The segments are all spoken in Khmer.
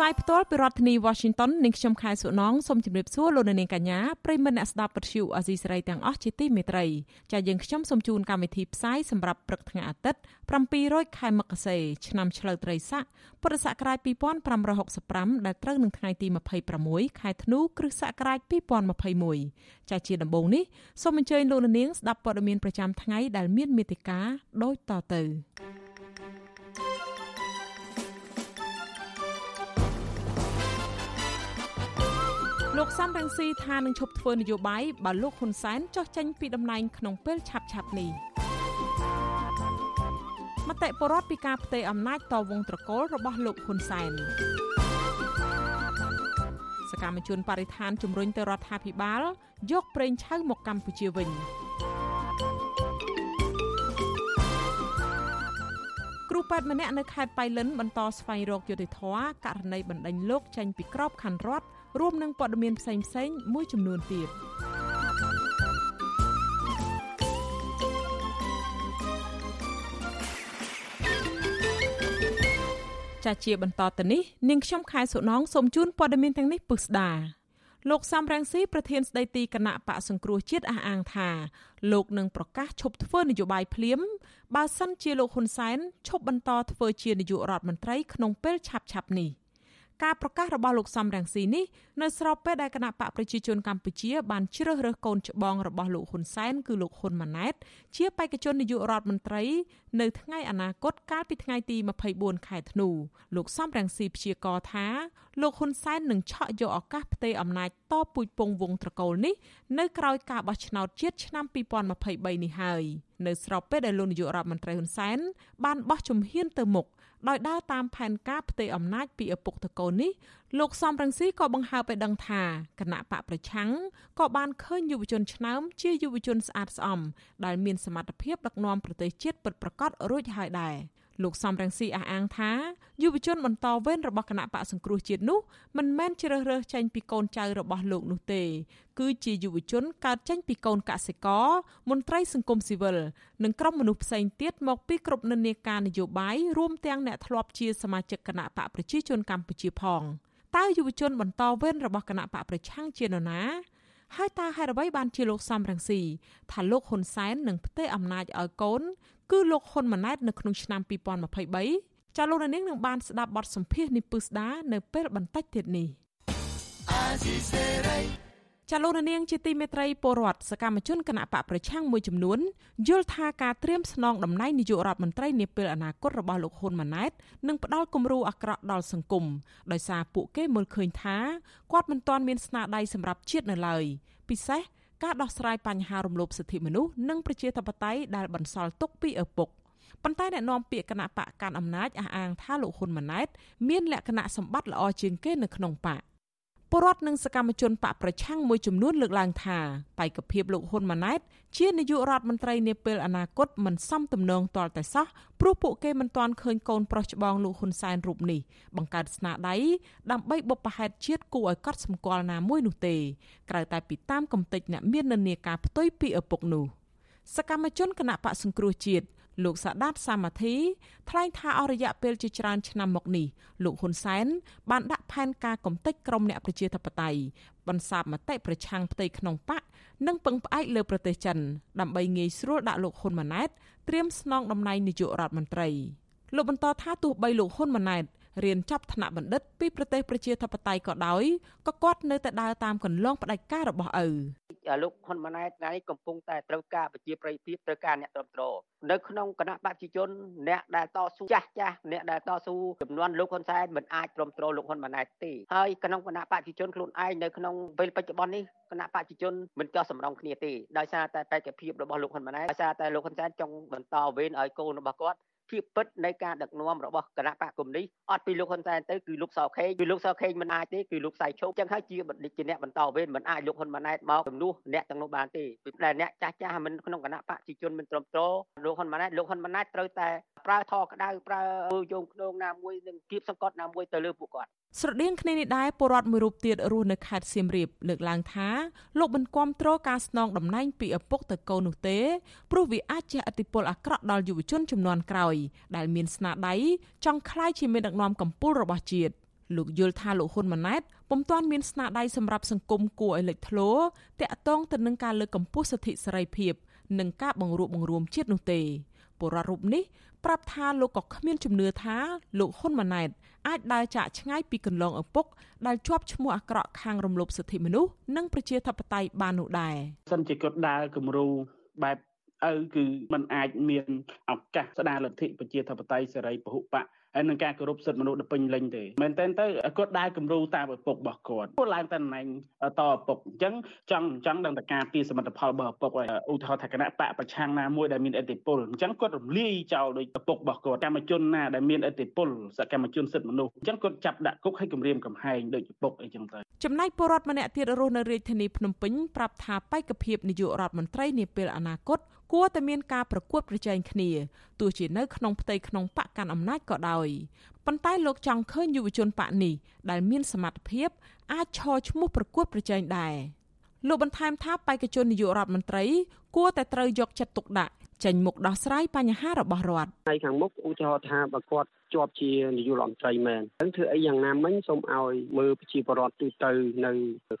ផ្សាយផ្ទាល់ពីរដ្ឋធានី Washington នាងខ្ញុំខែសុណងសូមជម្រាបសួរលោកនាងកញ្ញាប្រិមមអ្នកស្ដាប់វិទ្យុអាស៊ីសេរីទាំងអស់ជាទីមេត្រីចាយើងខ្ញុំសូមជូនកម្មវិធីផ្សាយសម្រាប់ព្រឹកថ្ងៃអាទិត្យ700ខែមករាឆ្នាំឆ្លូវត្រីស័កពុរសករាជ2565ដែលត្រូវនឹងថ្ងៃទី26ខែធ្នូគ្រិស្តសករាជ2021ចាជាដំបូងនេះសូមអញ្ជើញលោកនាងស្ដាប់ព័ត៌មានប្រចាំថ្ងៃដែលមានមេតិការដូចតទៅ លោកសំរងស៊ីថានឹងឈប់ធ្វើនយោបាយបើលោកហ៊ុនសែនចោះចេញពីតំណែងក្នុងពេលឆាប់ឆាប់នេះមតិបរដ្ឋពីការផ្ទេរអំណាចតវងត្រកូលរបស់លោកហ៊ុនសែនសកម្មជនបរិស្ថានជំរុញទៅរដ្ឋាភិបាល យកប្រេងឆៅមកកម្ពុជាវិញគ្រូពេទ្យម្នាក់នៅខេត្តបៃលិនបន្តស្វែងរកយុត្តិធម៌ករណីបណ្ដេញលោកចេញពីក្របខ័ណ្ឌរដ្ឋ រួមនឹងព័ត៌មានផ្សេងផ្សេងមួយចំនួនទៀតចាជាបន្តទៅនេះនាងខ្ញុំខែសុណងសូមជូនព័ត៌មានទាំងនេះពិស្ដាលោកសំរងស៊ីប្រធានស្ដីទីគណៈបកសង្គ្រោះជាតិអះអាងថាលោកនឹងប្រកាសឈប់ធ្វើនយោបាយភ្លាមបើសិនជាលោកហ៊ុនសែនឈប់បន្តធ្វើជានាយករដ្ឋមន្ត្រីក្នុងពេលឆាប់ៗនេះ។ ការប្រកាសរបស់លោកសំរងស៊ីនេះនៅស្របពេលដែលគណៈបកប្រជាជនកម្ពុជាបានជ្រើសរើសកូនច្បងរបស់លោកហ៊ុនសែនគឺលោកហ៊ុនម៉ាណែតជាបេក្ខជននាយករដ្ឋមន្ត្រីនៅថ្ងៃអនាគតកាលពីថ្ងៃទី24ខែធ្នូលោកសំរងស៊ីព្យាករថាលោកហ៊ុនសែននឹងឆក់យកឱកាសផ្ទេរអំណាចតពូជពងវងត្រកូលនេះនៅក្រៅការបោះឆ្នោតជាតិឆ្នាំ2023នេះហើយនៅស្របពេលដែលលោកនាយករដ្ឋមន្ត្រីហ៊ុនសែនបានបោះជំហានទៅមុខដោយដើរតាមផែនការផ្ទេរអំណាចពីឪពុកតកូននេះលោកសំរងស៊ីក៏បង្ហើបឲ្យដឹងថាគណៈបកប្រឆាំងក៏បានឃើញយុវជនឆ្នើមជាយុវជនស្អាតស្អំដែលមានសមត្ថភាពដឹកនាំប្រទេសជាតិពិតប្រាកដរួចហើយដែរ លោកសំរងស៊ីអះអាងថាយុវជនបន្តវេនរបស់គណៈបកសង្គ្រោះជាតិនោះមិនមែនជ្រើសរើសចេញពីកូនចៅរបស់លោកនោះទេ គឺជាយុវជនកើតចេញពីកូនកសិករមន្ត្រីសង្គមស៊ីវិលនិងក្រុមមនុស្សផ្សេងទៀតមកពីគ្រប់និន្នាការនយោបាយរួមទាំងអ្នកធ្លាប់ជាសមាជិកគណៈបកប្រជាជនកម្ពុជាផងតើយុវជនបន្តវេនរបស់គណៈបកប្រឆាំងជានរណាហើយតើហេតុអ្វីបានជាលោកសំរងស៊ីថាលោកហ៊ុនសែននឹងផ្ទេរអំណាចឲ្យកូន គឺលោកហ៊ុនម៉ាណែតនៅក្នុងឆ្នាំ2023ចាលោកនាងនឹងបានស្ដាប់បទសម្ភាសន៍នេះពឹស្ដានៅពេលបន្តិចទៀតនេះចាលោកនាងជាទីមេត្រីពលរដ្ឋសកម្មជនគណៈបកប្រឆាំងមួយចំនួនយល់ថាការត្រៀមស្នងតំណែងនាយករដ្ឋមន្ត្រីនាពេលអនាគតរបស់លោកហ៊ុនម៉ាណែតនឹងផ្ដល់គំរូអាក្រក់ដល់សង្គមដោយសារពួកគេមើលឃើញថាគាត់មិនទាន់មានស្នាដៃសម្រាប់ជាតិនៅឡើយពិសេស ការដោះស្រាយបញ្ហារំលោភសិទ្ធិមនុស្សនិងប្រជាធិបតេយ្យដែលបន្សល់ទុកពីឪពុកប៉ុន្តែអ្នកនាំពាក្យគណៈបកកាន់អំណាចអះអាងថាលោកហ៊ុនម៉ាណែតមានលក្ខណៈសម្បត្តិល្អជាងគេនៅក្នុងបក ពលរដ្ឋនិងសកម្មជនបកប្រឆាំងមួយចំនួនលើកឡើងថាបេក្ខភាពលោកហ៊ុនម៉ាណែតជានាយករដ្ឋមន្ត្រីនាពេលអនាគតមិនសមទំនងទាល់តែសោះព្រោះពួកគេមិនទាន់ឃើញកូនប្រុសច្បងលោកហ៊ុនសែនរូបនេះបង្កើតស្នាដៃដើម្បីបុព្វហេតុជាតិគួរឲ្យកត់សម្គាល់ណាមួយនោះទេក្រៅតែពីតាមកំតិចអ្នកមាននានាការផ្ទុយពីឪពុកនោះសកម្មជនគណៈបកសង្គ្រោះជាតិ លោកសាដាតសាមាធីថ្លែងថាអស់រយៈពេលជាច្រើនឆ្នាំមកនេះលោកហ៊ុនសែនបានដាក់ផែនការកំទេចក្រមអ្នកប្រជាធិបតេយ្យបន្សាបមតិប្រឆាំងផ្ទៃក្នុងបកនិងពឹងផ្អែកលើប្រទេសចិនដើម្បីងាយស្រួលដាក់លោកហ៊ុនម៉ាណែតត្រៀមស្នងតំណែងនាយករដ្ឋមន្ត្រីលោកបន្តថាទោះបីលោកហ៊ុនម៉ាណែតរៀនចាប់ថ្នាក់បណ្ឌិតពីប្រទេសប្រជាធិបតេយ្យក៏ដោយក៏គាត់នៅតែដើរតាមគន្លងផ្ដាច់ការរបស់ឪលោកហ៊ុនម៉ាណែតថ្ងៃនេះកំពុងតែត្រូវការប្រជាប្រិយភាពត្រូវការអ្នកគ្រប់គ្រងនៅក្នុងគណៈបព្វជិជនអ្នកដែលតស៊ូចាស់ចាស់អ្នកដែលតស៊ូចំនួនលោកហ៊ុនសែនមិនអាចគ្រប់គ្រងលោកហ៊ុនម៉ាណែតទេហើយក្នុងគណៈបព្វជិជនខ្លួនឯងនៅក្នុងពេលបច្ចុប្បន្ននេះគណៈបព្វជិជនមិនចោះសម្រងគ្នាទេដោយសារតែបេក្ខភាពរបស់លោកហ៊ុនម៉ាណែតដោយសារតែលោកហ៊ុនសែនចង់បន្តវេនឲ្យកូនរបស់គាត់ ភាពពិតនៃការដឹកនាំរបស់គណៈបកកុម្មុយនីអត់ពីលោកហ៊ុនសែនទៅគឺលោកសខេងគឺលោកសខេងមិនអាចទេគឺលោកសៃឈប់ចឹងហើយជាបណ្ឌិតជាអ្នកបន្តវេនមិនអាចលោកហ៊ុនម៉ាណែតមកជំនួសអ្នកទាំងនោះបានទេពីដែលអ្នកចាស់ចាស់មិនក្នុងគណៈបកប្រជាជនមិនទ្រាំទ្រលោកហ៊ុនម៉ាណែតលោកហ៊ុនម៉ាណែតត្រូវតែប្រើថក្តៅប្រើយោងខ្នងណាមួយនឹងគៀបសង្កត់ណាមួយទៅលើពួកគាត់ ស្រដៀងគ្នានេះដែរពលរដ្ឋមួយរូបទៀតរស់នៅខេត្តសៀមរាបលើកឡើងថាលោកមិនគាំទ្រការស្នងតំណែងពីឪពុកទៅកូននោះទេព្រោះវាអាចជះឥទ្ធិពលអាក្រក់ដល់យុវជនចំនួនក្រោយដែលមានស្នាដៃចង់ក្លាយជាមេដឹកនាំកម្ពុជារបស់ជាតិលោកយល់ថាលោកហ៊ុនម៉ាណែតពុំទាន់មានស្នាដៃសម្រាប់សង្គមគួរឲ្យលេចធ្លោតាក់ទងទៅនឹងការលើកកម្ពស់សិទ្ធិសេរីភាពនិងការបង្រួបបង្រួមជាតិនោះទេ ពលរដ្ឋរូបនេះប្រាប់ថាលោកក៏គ្មានជំនឿថាលោកហ៊ុនម៉ាណែតអាចដើរចាកឆ្ងាយពីកន្លងឪពុកដែលជាប់ឈ្មោះអាក្រក់ខាងរំលោភសិទ្ធិមនុស្សនិងប្រជាធិបតេយ្យបាននោះដែរសិនជាគាត់ដើរគំរូបែបឪគឺมันអាចមានឱកាសស្ដារលទ្ធិប្រជាធិបតេយ្យសេរីពហុបក ហើយនឹងការគោរពសិទ្ធិមនុស្សដល់ពេញលេញទេមែនតើទៅគាត់ដើរគំរូតាមឪពុករបស់គាត់គាត់ឡើងតែណែងតឪពុកអញ្ចឹងចង់ចង់ដឹងតការពីសមិទ្ធផលរបស់ឪពុកហើយឧទាហរណ៍ថាគណៈបកប្រឆាំងណាមួយដែលមានឥទ្ធិពលអញ្ចឹងគាត់រំលាយចោលដោយឪពុករបស់គាត់កម្មជនណាដែលមានឥទ្ធិពលសកម្មជនសិទ្ធិមនុស្សអញ្ចឹងគាត់ចាប់ដាក់គុកឲ្យគម្រាមកំហែងដោយឪពុកអីចឹងទៅចំណែកពលរដ្ឋម្នាក់ទៀតរស់នៅរាជធានីភ្នំពេញប្រាប់ថាបេក្ខភាពនាយករដ្ឋមន្ត្រីនាពេលអនាគត គួរតែមានការប្រកួតប្រជែងគ្នាទោះជានៅក្នុងផ្ទៃក្នុងបកកាន់អំណាចក៏ដោយប៉ុន្តែលោកចង់ឃើញយុវជនបកនេះដែលមានសមត្ថភាពអាចឈរឈ្មោះប្រកួតប្រជែងដែរលោកបន្ថែមថាបេក្ខជននាយករដ្ឋមន្ត្រី គួរតែត្រូវយកចិត្តទុកដាក់ចេញមុខដោះស្រាយបញ្ហារបស់រដ្ឋហើយខាងមុខឧទាហរណ៍ថាបើគាត់ ជាប់ជានាយករដ្ឋមន្ត្រីមែនហ្នឹងធ្វើអីយ៉ាងណាមិញសូមឲ្យមើលប្រជាពលរដ្ឋទូទៅនៅ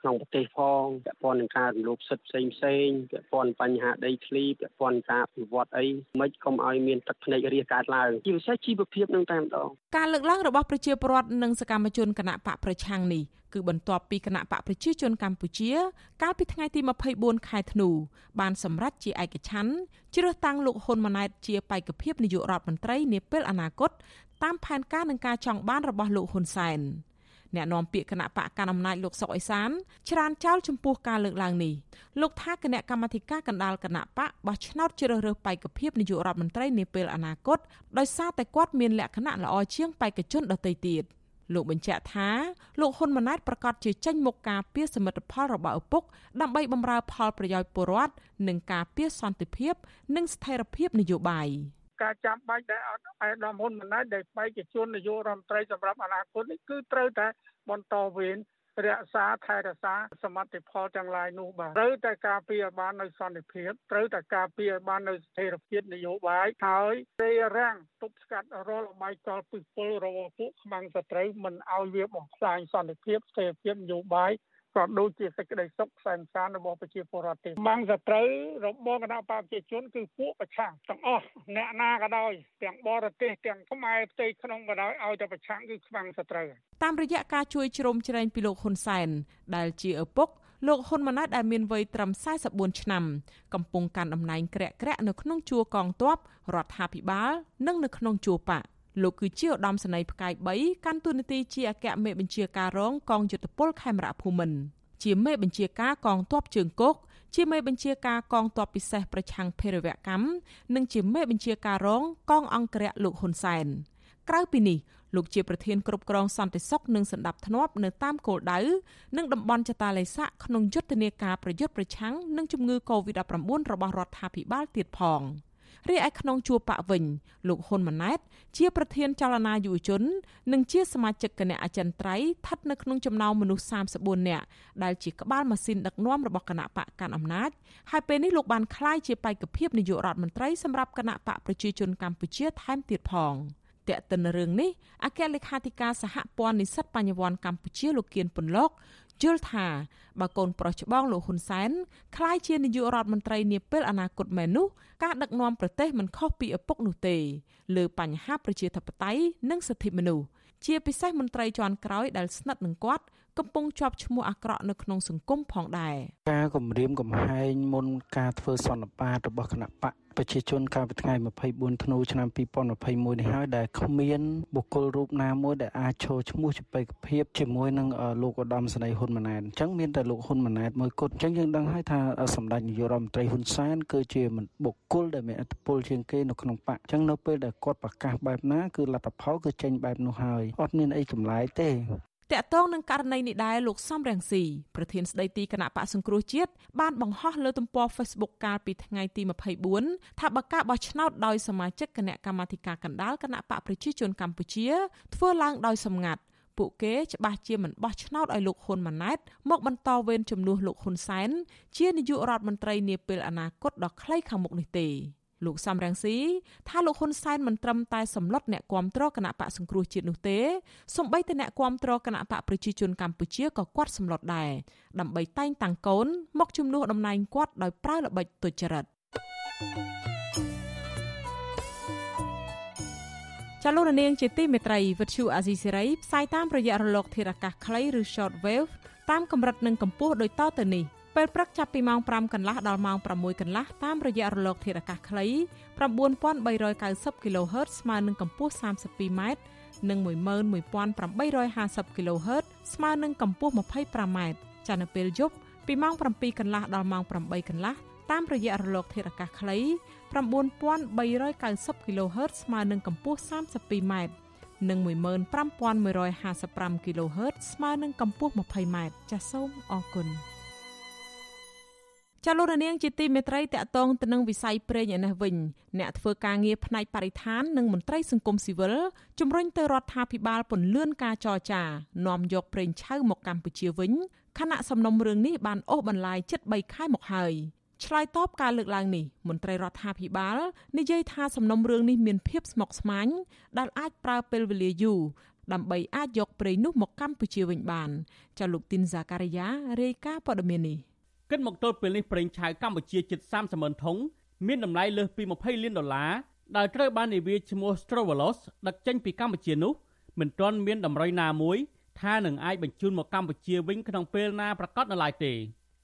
ក្នុងប្រទេសផងពាក់ព័ន្ធនឹងការរំលោភសិទ្ធិផ្សេងផ្សេងពាក់ព័ន្ធបញ្ហាដីធ្លីពាក់ព័ន្ធការពិវត្តអីមិនកុំឲ្យមានទឹកភ្នែករាកើតឡើងជាពិសេសជីវភាពនឹងតែម្ដងការលើកឡើងរបស់ប្រជាពលរដ្ឋនិងសកម្មជនគណៈបកប្រឆាំងនេះគឺបន្ទាប់ពីគណៈបកប្រជាជនកម្ពុជា កាលពីថ្ងៃទី24ខែធ្នូបានសម្រេចជាឯកច្ឆ័ន្ទជ្រើសតាំងលោកហ៊ុនម៉ាណែតជាបេក្ខភាពនាយករដ្ឋមន្ត្រីនាពេលអនាគតតាមផែនការនឹងការចង់បានរបស់លោកហ៊ុនសែនអ្នកនាំពាក្យគណៈបកកណ្ដាលអំណាចលោកសុកអេសានច្រានចោលចំពោះការលើកឡើងនេះលោកថាគណៈកម្មាធិការកណ្ដាលគណៈបកបោះឆ្នោតជ្រើសរើសបេក្ខភាពនាយករដ្ឋមន្ត្រីនាពេលអនាគតដោយសារតែគាត់មានលក្ខណៈល្អជាងបេក្ខជនដទៃទៀតលោកបញ្ជាក់ថាលោកហ៊ុនម៉ាណែតប្រកាសជាចេញមុខការពារសមិទ្ធផលរបស់ឪពុកដើម្បីបម្រើផលប្រយោជន៍ពលរដ្ឋនិងការពារសន្តិភាព និងស្ថិរភាពនយោបាយ។ ការចាំបាច់ដែលអត់អាយដាមហ៊ុនម៉ាណែតដែលបេក្ខជននាយករដ្ឋមន្ត្រីសម្រាប់អនាគតនេះគឺត្រូវតែបន្តវេនរក្សាថែរក្សាសមត្ថផលទាំងឡាយនោះបាទត្រូវតែការពារឲ្យបាននៅសន្តិភាពត្រូវតែការពារឲ្យបាននៅស្ថិរភាពនយោបាយហើយទេរាំងទប់ស្កាត់រាល់អបាយកលពិពលរបស់ពួកខ្មាំងសត្រូវមិនឲ្យវាបំផ្លាញសន្តិភាពស្ថិរភាពនយោបាយ ក៏ដូចជាសេចក្តីសុខសែនសានរបស់ប្រជាពលរដ្ឋទេបាំងសត្រូវរបស់គណៈបព្វជិជនគឺពួកប្រឆាំងទាំងអស់អ្នកណាក៏ដោយទាំងបរទេសទាំងខ្មែរផ្ទៃក្នុងក៏ដោយឲ្យតែប្រឆាំងគឺខ្វាំងសត្រូវតាមរយៈការជួយជ្រោមជ្រែងពីលោកហ៊ុនសែនដែលជាឪពុកលោកហ៊ុនម៉ាណែតដែលមានវ័យត្រឹម44ឆ្នាំកំពុងកាន់តំណែងក្រាក់ក្រាក់នៅក្នុងជួរកងទ័ពរដ្ឋាភិបាល និងនៅក្នុងជួរបក លោកគឺជាឧត្តមសេនីយ៍ផ្កាយ3កាន់តួនាទីជាអគ្គមេបញ្ជាការរងកងយុទ្ធពលខេមរៈភូមិន្ទជាមេបញ្ជាការកងទ័ពជើងគោកជាមេបញ្ជាការកងទ័ពពិសេសប្រឆាំងភេរវកម្មនិងជាមេបញ្ជាការរងកងអង្គរៈលោកហ៊ុនសែនក្រៅពីនេះលោកជាប្រធានគ្រប់គ្រងសន្តិសុខនិងសន្តិភាពនៅតាមគោលដៅនិងតំបន់ចតាឡេសាក់ក្នុងយុទ្ធនាការប្រយុទ្ធប្រឆាំងនឹងជំងឺ Covid-19 របស់រដ្ឋាភិបាលទៀតផង។ រីឯក្នុងជួរបកវិញលោកហ៊ុនម៉ាណែត ជាប្រធានចលនាយុវជន និងជាសមាជិកគណៈអចិន្ត្រៃយ៍ស្ថិតនៅក្នុងចំណោមមនុស្ស34នាក់ដែលជាក្បាលម៉ាស៊ីនដឹកនាំរបស់គណៈបកកាន់អំណាចហើយពេលនេះលោកបានក្លាយជាបេក្ខភាពនាយករដ្ឋមន្ត្រីសម្រាប់គណៈបកប្រជាជនកម្ពុជាថែមទៀតផងតេតិនរឿងនេះអគ្គលេខាធិការសហព័ន្ធនិស្សិតបញ្ញវន្តកម្ពុជាលោកគៀនពន្លក យល់ថាបើកូនប្រុសច្បងលោកហ៊ុនសែនក្លាយជានាយករដ្ឋមន្ត្រីនាពេលអនាគតមែននោះការដឹកនាំប្រទេសមិនខុសពីឪពុកនោះទេលើបញ្ហាប្រជាធិបតេយ្យនិងសិទ្ធិមនុស្សជាពិសេសមន្ត្រីជាន់ក្រោយដែលស្និទ្ធនឹងគាត់កំពុងជាប់ឈ្មោះអាក្រក់នៅក្នុងសង្គមផងដែរការគម្រាមកំហែងមុនការធ្វើសន្និបាតរបស់គណៈបក ប្រជាជនកាលពីថ្ងៃ24ធ្នូឆ្នាំ2021នេះហើយដែលគ្មានបុគ្គលរូបណាមួយដែលអាចឈរឈ្មោះជាបេក្ខភាពជាមួយនឹងលោកឧត្តមសេនីយ៍ហ៊ុនម៉ាណែតអញ្ចឹងមានតែលោកហ៊ុនម៉ាណែតមួយគត់អញ្ចឹងយើងដឹងហើយថាសម្ដេចនាយករដ្ឋមន្ត្រីហ៊ុនសែនគឺជាបុគ្គលដែលមានឥទ្ធិពលជាងគេនៅក្នុងបកអញ្ចឹងនៅពេលដែលគាត់ប្រកាសបែបណាគឺលទ្ធផលគឺចេញបែបនោះហើយអត់មានអីចម្លែកទេ តកតងនឹងករណីនេះដែរលោកសំរងស៊ីប្រធានស្ដីទីគណៈបកសង្គ្រោះជាតិបានបង្ហោះលើទំព័រ Facebook កាលពីថ្ងៃទី24ថាបើការបោះឆ្នោតដោយសមាជិកគណៈកម្មាធិការកណ្ដាលគណៈបកប្រជាជនកម្ពុជាធ្វើឡើងដោយសម្ងាត់ពួកគេច្បាស់ជាមិនបោះឆ្នោតឲ្យលោកហ៊ុនម៉ាណែតមកបន្តវេនជំនួសលោកហ៊ុនសែនជានាយករដ្ឋមន្ត្រីនាពេលអនាគតដ៏ខ្លីខាងមុខនេះទេ លោកសំរងស៊ីថាលោកហ៊ុនសែនមិនត្រឹមតែសម្លុតអ្នកគាំទ្រគណៈបកសង្គ្រោះជាតិនោះទេសូម្បីតែអ្នកគាំទ្រគណៈបកប្រជាជនកម្ពុជាក៏គាត់សម្លុតដែរដើម្បីតែងតាំងកូនមកជំនួសតំណែងគាត់ដោយប្រើល្បិចទុច្ចរិតចលនានាងជាទីមេត្រីវិទ្យុអាស៊ីសេរីផ្សាយតាមរយៈរលកធារកាសខ្លីឬ short wave តាមកម្រិតនិងកម្ពស់ដូចតទៅនេះ ពេលព្រឹកចាប់ពីម៉ោង5កន្លះដល់ម៉ោង6កន្លះតាមរយៈរលកធាតុអាកាសខ្លី9390 kHz ស្មើនឹងកម្ពស់ 32m និង11850 kHz ស្មើនឹងកម្ពស់ 25m ចានៅពេលយប់ពីម៉ោង7កន្លះដល់ម៉ោង8កន្លះតាមរយៈរលកធាតុអាកាសខ្លី9390 kHz ស្មើនឹងកម្ពស់ 32m និង15155 kHz ស្មើនឹងកម្ពស់ 20m ចាសសូមអរគុណ ចលនានាងជាទីមេត្រីតកតងទៅនឹងវិស័យប្រេងឯនេះវិញអ្នកធ្វើការងារផ្នែកបរិស្ថាននិងមន្ត្រីសង្គមស៊ីវិលជំរុញទៅរដ្ឋាភិបាលពន្លឿនការចរចានាំយកប្រេងឆៅមកកម្ពុជាវិញខណៈសំណុំរឿងនេះបានអូសបន្លាយជិត3ខែមកហើយឆ្លើយតបការលើកឡើងនេះមន្ត្រីរដ្ឋាភិបាលនិយាយថាសំណុំរឿងនេះមានភាពស្មុគស្មាញដែលអាចប្រើពេលវេលាយូរដើម្បីអាចយកប្រេងនោះមកកម្ពុជាវិញបានចាលោកទីនហ្សាការីយ៉ារាយការណ៍ព័ត៌មាននេះ គិតមកទល់ពេលនេះប្រេងឆៅកម្ពុជាជិត30ម៉ឺនធុងមានតម្លៃលើសពី20លានដុល្លារដែលត្រូវបាននាវាឈ្មោះ Strovolos ដឹកចេញពីកម្ពុជានោះមិនទាន់មានតម្រុយណាមួយថានឹងអាចបញ្ជូនមកកម្ពុជាវិញក្នុងពេលណាប្រកាសនៅឡើយទេ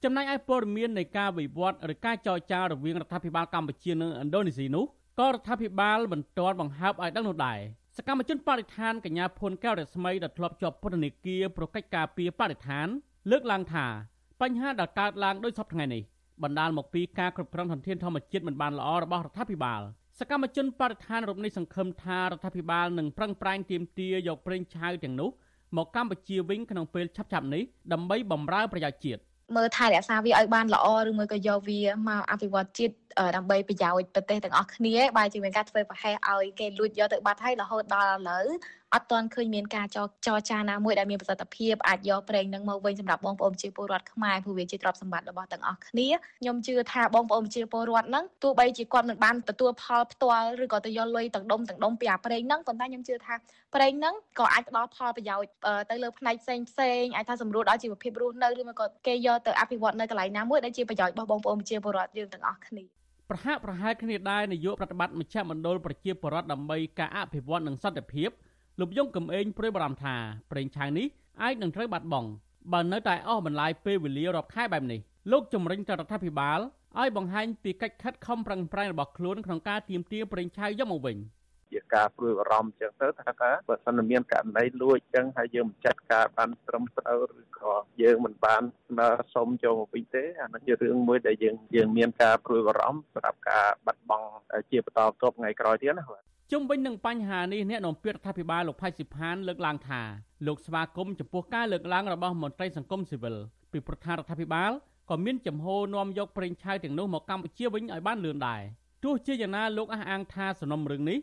ចំណែកឯព័ត៌មាននៃការវិវត្តឬការចរចារវាងរដ្ឋាភិបាលកម្ពុជានិងឥណ្ឌូនេស៊ីនោះក៏រដ្ឋាភិបាលមិនទាន់បង្ហើបឲ្យដឹងនោះដែរសកម្មជនបរិស្ថានកញ្ញាភុនកែវរស្មីដែលធ្លាប់ជាប់ពន្ធនាគារប្រកិច្ចការពីបរិស្ថានលើកឡើងថា បញ្ហាដែលកើតឡើងដោយសពថ្ងៃនេះបណ្ដាលមកពីការគ្រប់គ្រងធនធានធម្មជាតិមិនបានល្អរបស់រដ្ឋាភិបាលសកម្មជនបរិស្ថានរូបនេះសង្ឃឹមថារដ្ឋាភិបាលនឹងប្រឹងប្រែងទាមទារយកប្រេងឆៅទាំងនោះមកកម្ពុជាវិញក្នុងពេលឆាប់ៗនេះដើម្បីបម្រើប្រយោជន៍ជាតិមើលថែរក្សាវាឲ្យបានល្អឬមួយក៏យកវាមកអភិវឌ្ឍជាតិដើម្បីប្រយោជន៍ប្រទេសទាំងអស់គ្នាបែរជាមានការធ្វើប្រហែសឲ្យគេលួចយកទៅបាត់ហើយរហូតដល់ឥឡូវអត់ទាន់ឃើញមានការចរចរចាណាមួយដែលមានប្រសិទ្ធភាពអាចយកប្រេងនឹងមកវិញសម្រាប់បងប្អូនប្រជាពលរដ្ឋខ្មែរព្រោះវាជាទ្រព្យសម្បត្តិរបស់ទាំងអស់គ្នាខ្ញុំជឿថាបងប្អូនប្រជាពលរដ្ឋហ្នឹងទោះបីជាគាត់មិនបានទទួលផលផ្ទាល់ឬក៏ទៅយកលុយទាំងដុំទាំងដុំពីអាប្រេងហ្នឹងប៉ុន្តែខ្ញុំជឿថាប្រេងហ្នឹងក៏អាចផ្ដល់ផលប្រយោជន៍ទៅលើផ្នែកផ្សេងផ្សេងអាចថាសម្រួលដល់ជីវភាពរស់នៅឬមកក៏គេយកទៅអភិវឌ្ឍនៅកន្លែងណាមួយដែលជាប្រយោជន៍របស់បងប្អូនប្រជាពលរដ្ឋយើងទាំងអស់គ្នាប្រហាក់ប្រហែលគ្នាដែរនាយកប្រតិបត្តិមជ្ឈមណ្ឌលប្រជាពលរដ្ឋដើម្បីការអភិវឌ្ឍនិងសន្តិភាព លោកយងកំឯងព្រួយបារម្ភថាប្រេងឆៅនេះអាចនឹងត្រូវបាត់បង់បើនៅតែអស់បន្លាយពេលវេលារាប់ខែបែបនេះលោកជំរិញទៅរដ្ឋាភិបាលឲ្យបង្ហាញពីកិច្ចខិតខំប្រឹងប្រែងរបស់ខ្លួនក្នុងការទាមទារប្រេងឆៅយកមកវិញជាការព្រួយបារម្ភអញ្ចឹងទៅថាថាបើសិនមានករណីលួចអញ្ចឹងហើយយើងមិនចាត់ការបានត្រឹមត្រូវឬក៏យើងមិនបានស្នើសុំចូលមកវិញទេអានោះជារឿងមួយដែលយើងយើងមានការព្រួយបារម្ភសម្រាប់ការបាត់បង់ជាបន្តបន្ទាប់ថ្ងៃក្រោយទៀតណាបាទ ជុំវិញនឹងបញ្ហានេះអ្នកនាំពាក្យរដ្ឋាភិបាលលោកផៃស៊ីផានលើកឡើងថាលោកស្វាគមន៍ចំពោះការលើកឡើងរបស់មន្ត្រីសង្គមស៊ីវិលពីប្រធានរដ្ឋាភិបាលក៏មានចំហនាំយកប្រេងឆៅទាំងនោះមកកម្ពុជាវិញឲ្យបានលឿនដែរទោះជាយ៉ាងណាលោកអះអាងថាសំណុំរឿងនេះ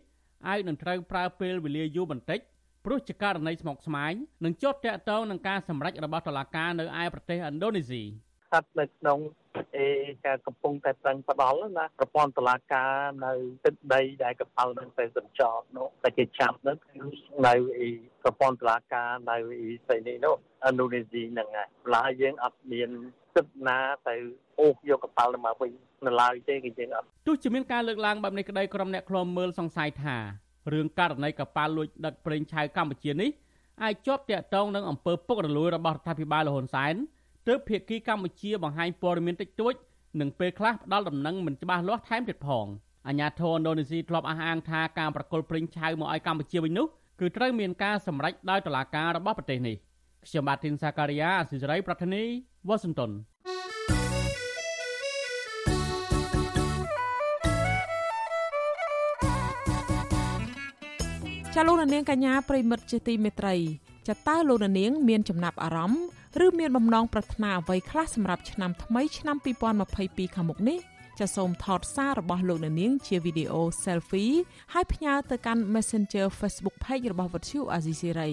អាចនឹងត្រូវប្រើពេលវេលាយូរបន្តិចព្រោះជាករណីស្មុគស្មាញនិងជាប់ទាក់ទងនឹងការសម្រេចរបស់តុលាការនៅឯប្រទេសឥណ្ឌូនេស៊ី ស្ថិតនៅក្នុងអេការកំពុងតែប្រឹងផ្ដាល់ណាប្រព័ន្ធតឡាការនៅទឹកដីដែលកប៉ាល់នឹងទៅសញ្ចរនោះតែគេចាប់នោះគឺនៅអីប្រព័ន្ធតឡាការនៅអីស្អីនេះនោះឥណ្ឌូនេស៊ីហ្នឹងហើយឡើយយើងអត់មានសិទ្ធិណាទៅអូសយកកប៉ាល់ទៅមកវិញនៅឡើយទេគឺយើងអត់ទោះជាមានការលើកឡើងបែបនេះក្តីក្រុមអ្នកខ្លំមើលសង្ស័យថារឿងករណីកប៉ាល់លួចដឹកប្រេងឆៅកម្ពុជានេះអាចជាប់តាក់ទងនឹងអំពើពុករលួយរបស់រដ្ឋាភិបាលលហ៊ុនសែន ទើបភាគីកម្ពុជាបង្ហាញព័ត៌មានតិចតួចនិងពេលខ្លះផ្ដាល់ដំណឹងមិនច្បាស់លាស់ថែមទៀតផងអាញាធរឥណ្ឌូនេស៊ីធ្លាប់អះអាងថាការប្រកុលប្រេងឆៅមកឲ្យកម្ពុជាវិញនោះគឺត្រូវមានការសម្រេចដោយតុលាការរបស់ប្រទេសនេះខ្ញុំបាទធីនសាការីយ៉ាអសិរ័យប្រធានីវ៉ាស៊ីនតោនចាលោកនាងកញ្ញាប្រិមិត្តជាទីមេត្រី ចាតើលោកនាង មានចំណាប់អារម្មណ៍ឬមានបំណងប្រាថ្នាអ្វីខ្លះសម្រាប់ឆ្នាំថ្មីឆ្នាំ2022ខាងមុខនេះចាសូមថតសាររបស់លោកអ្នកនាង ជាវីដេអូ selfie ហើយផ្ញើទៅកាន់ Messenger Facebook Page របស់វិទ្យុ Azisiri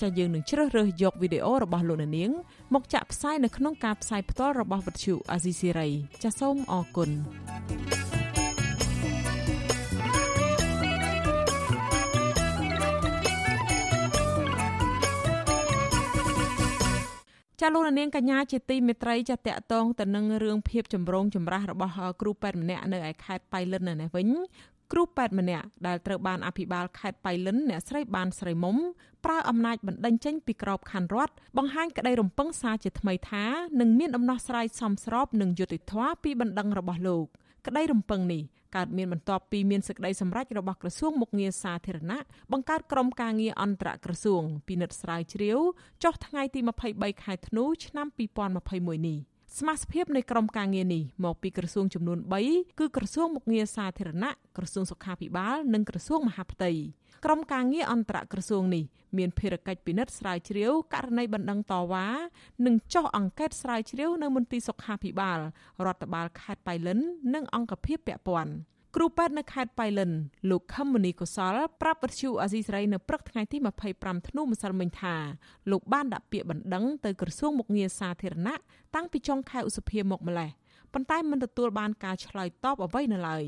ចាយើងនឹងជ្រើសរើសយកវីដេអូរបស់លោកអ្នកនាង មកចាក់ផ្សាយនៅក្នុងការផ្សាយផ្ទាល់របស់វិទ្យុ Azisiri ចាសូមអរគុណ ចាលោកនាងកញ្ញាជាទីមេត្រីចាតកតងទៅនឹងរឿងភាពចម្រូងចម្រាសរបស់គ្រូពេទ្យម្នាក់នៅឯខេត្តបៃលិននៅនេះវិញគ្រូពេទ្យម្នាក់ដែលត្រូវបានអភិបាលខេត្តបៃលិនអ្នកស្រីបានស្រីមុំប្រើអំណាចបណ្តេញចេញពីក្របខ័ណ្ឌរដ្ឋបង្ហាញក្តីរំពឹងសារជាថ្មីថានឹងមានដំណោះស្រាយសមស្របនឹងយុត្តិធម៌ពីបណ្ដឹងរបស់លោក ក្តីរំពឹងនេះ កើតមានបន្ទាប់ពីមានសេចក្តីសម្រេចរបស់ក្រសួងមុខងារសាធារណៈបង្កើតក្រុមការងារអន្តរក្រសួងពិនិត្យស្រាវជ្រាវចុះថ្ងៃទី23ខែធ្នូឆ្នាំ2021នេះសមាជិកនៃក្រុមការងារនេះមកពីក្រសួងចំនួន3គឺក្រសួងមុខងារសាធារណៈក្រសួងសុខាភិបាល និងក្រសួងមហាផ្ទៃ ក្រុមការងារអន្តរក្រសួងនេះមានភារកិច្ចពិនិត្យស្រាវជ្រាវករណីបណ្ដឹងតវ៉ានិងចុះអង្កេតស្រាវជ្រាវនៅមន្ទីរសុខាភិបាលរដ្ឋបាលខេត្តបៃលិន និងអង្គភាពពាក់ព័ន្ធគ្រូពេទ្យនៅខេត្តបៃលិនលោកខឹមមនីកុសលប្រាប់វិទ្យុអាស៊ីសេរីនៅព្រឹកថ្ងៃទី25ធ្នូម្សិលមិញថាលោកបានដាក់ពាក្យបណ្ដឹងទៅក្រសួងមុខងារសាធារណៈតាំងពីចុងខែឧសភាមកម្លេះប៉ុន្តែមិនទទួលបានការឆ្លើយតបអ្វីនៅឡើយ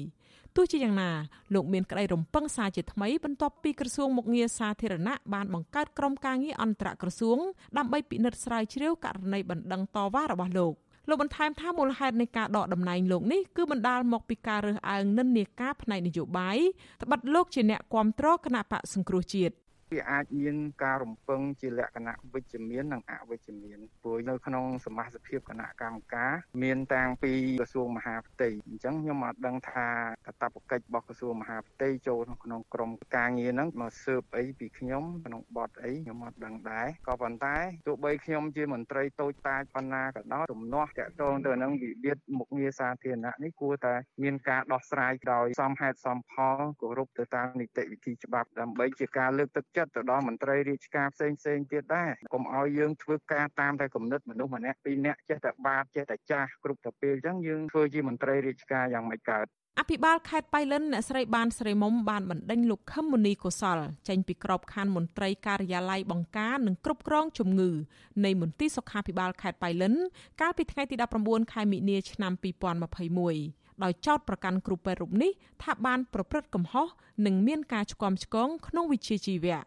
ទោះជាយ៉ាងណាលោកមានក្តីរំពឹងសារជាថ្មីបន្ទាប់ពីក្រសួងមុខងារសាធារណៈបានបង្កើតក្រុមការងារអន្តរក្រសួងដើម្បីពិនិត្យស្រាវជ្រាវករណីបណ្ដឹងតវ៉ារបស់លោកលោកបន្ថែមថាមូលហេតុនៃការដកតំណែងលោកនេះគឺបណ្ដាលមកពីការរើសអើងនិន្នាការផ្នែកនយោបាយត្បិតលោកជាអ្នកគាំទ្រគណៈបកសង្គ្រោះជាតិ វាអាចមានការរំពឹងជាលក្ខណៈវិជ្ជមាននិងអវិជ្ជមានព្រោះនៅក្នុងសមាជិកគណៈកម្មការមានតាំងពីក្រសួងមហាផ្ទៃអញ្ចឹងខ្ញុំអត់ដឹងថាកាតព្វកិច្ចរបស់ក្រសួងមហាផ្ទៃចូលក្នុងក្រមការងារហ្នឹងមកស៊ើបអីពីខ្ញុំក្នុងបទអីខ្ញុំអត់ដឹងដែរក៏ប៉ុន្តែទោះបីខ្ញុំជាមន្ត្រីតូចតាចប៉ុណ្ណាក៏ដោយទំនាស់តាក់ទងទៅនឹងវិវាទមុខងារសាធារណៈនេះគួរតែមានការដោះស្រាយដោយសមហេតុសមផលគោរពទៅតាមនីតិវិធីច្បាប់ដើម្បីជាការលើកទឹកចិត្តទៅដល់មន្ត្រីរាជការផ្សេងផ្សេងទៀតដែរកុំឲ្យយើងធ្វើការតាមតែគំនិតមនុស្សម្នាក់ពីរនាក់ចេះតែបាតចេះតែចាស់គ្រប់តែពេលអញ្ចឹងយើងធ្វើជាមន្ត្រីរាជការយ៉ាងមិនកើតអភិបាលខេត្តបៃលិនអ្នកស្រីបានស្រីមុំបានបណ្ដេញលោកខឹមមុនីកុសលចេញពីក្របខ័ណ្ឌមន្ត្រីការិយាល័យបង្ការនិងគ្រប់គ្រងជំងឺនៃមន្ទីរសុខាភិបាលខេត្តបៃលិនកាលពីថ្ងៃទី19ខែមិនិនាឆ្នាំ2021 ដោយចោទប្រកាន់គ្រូពេទ្យរូបនេះថាបានប្រព្រឹត្តកំហុសនិងមានការឆ្គាំឆ្គងក្នុងវិជ្ជាជីវៈ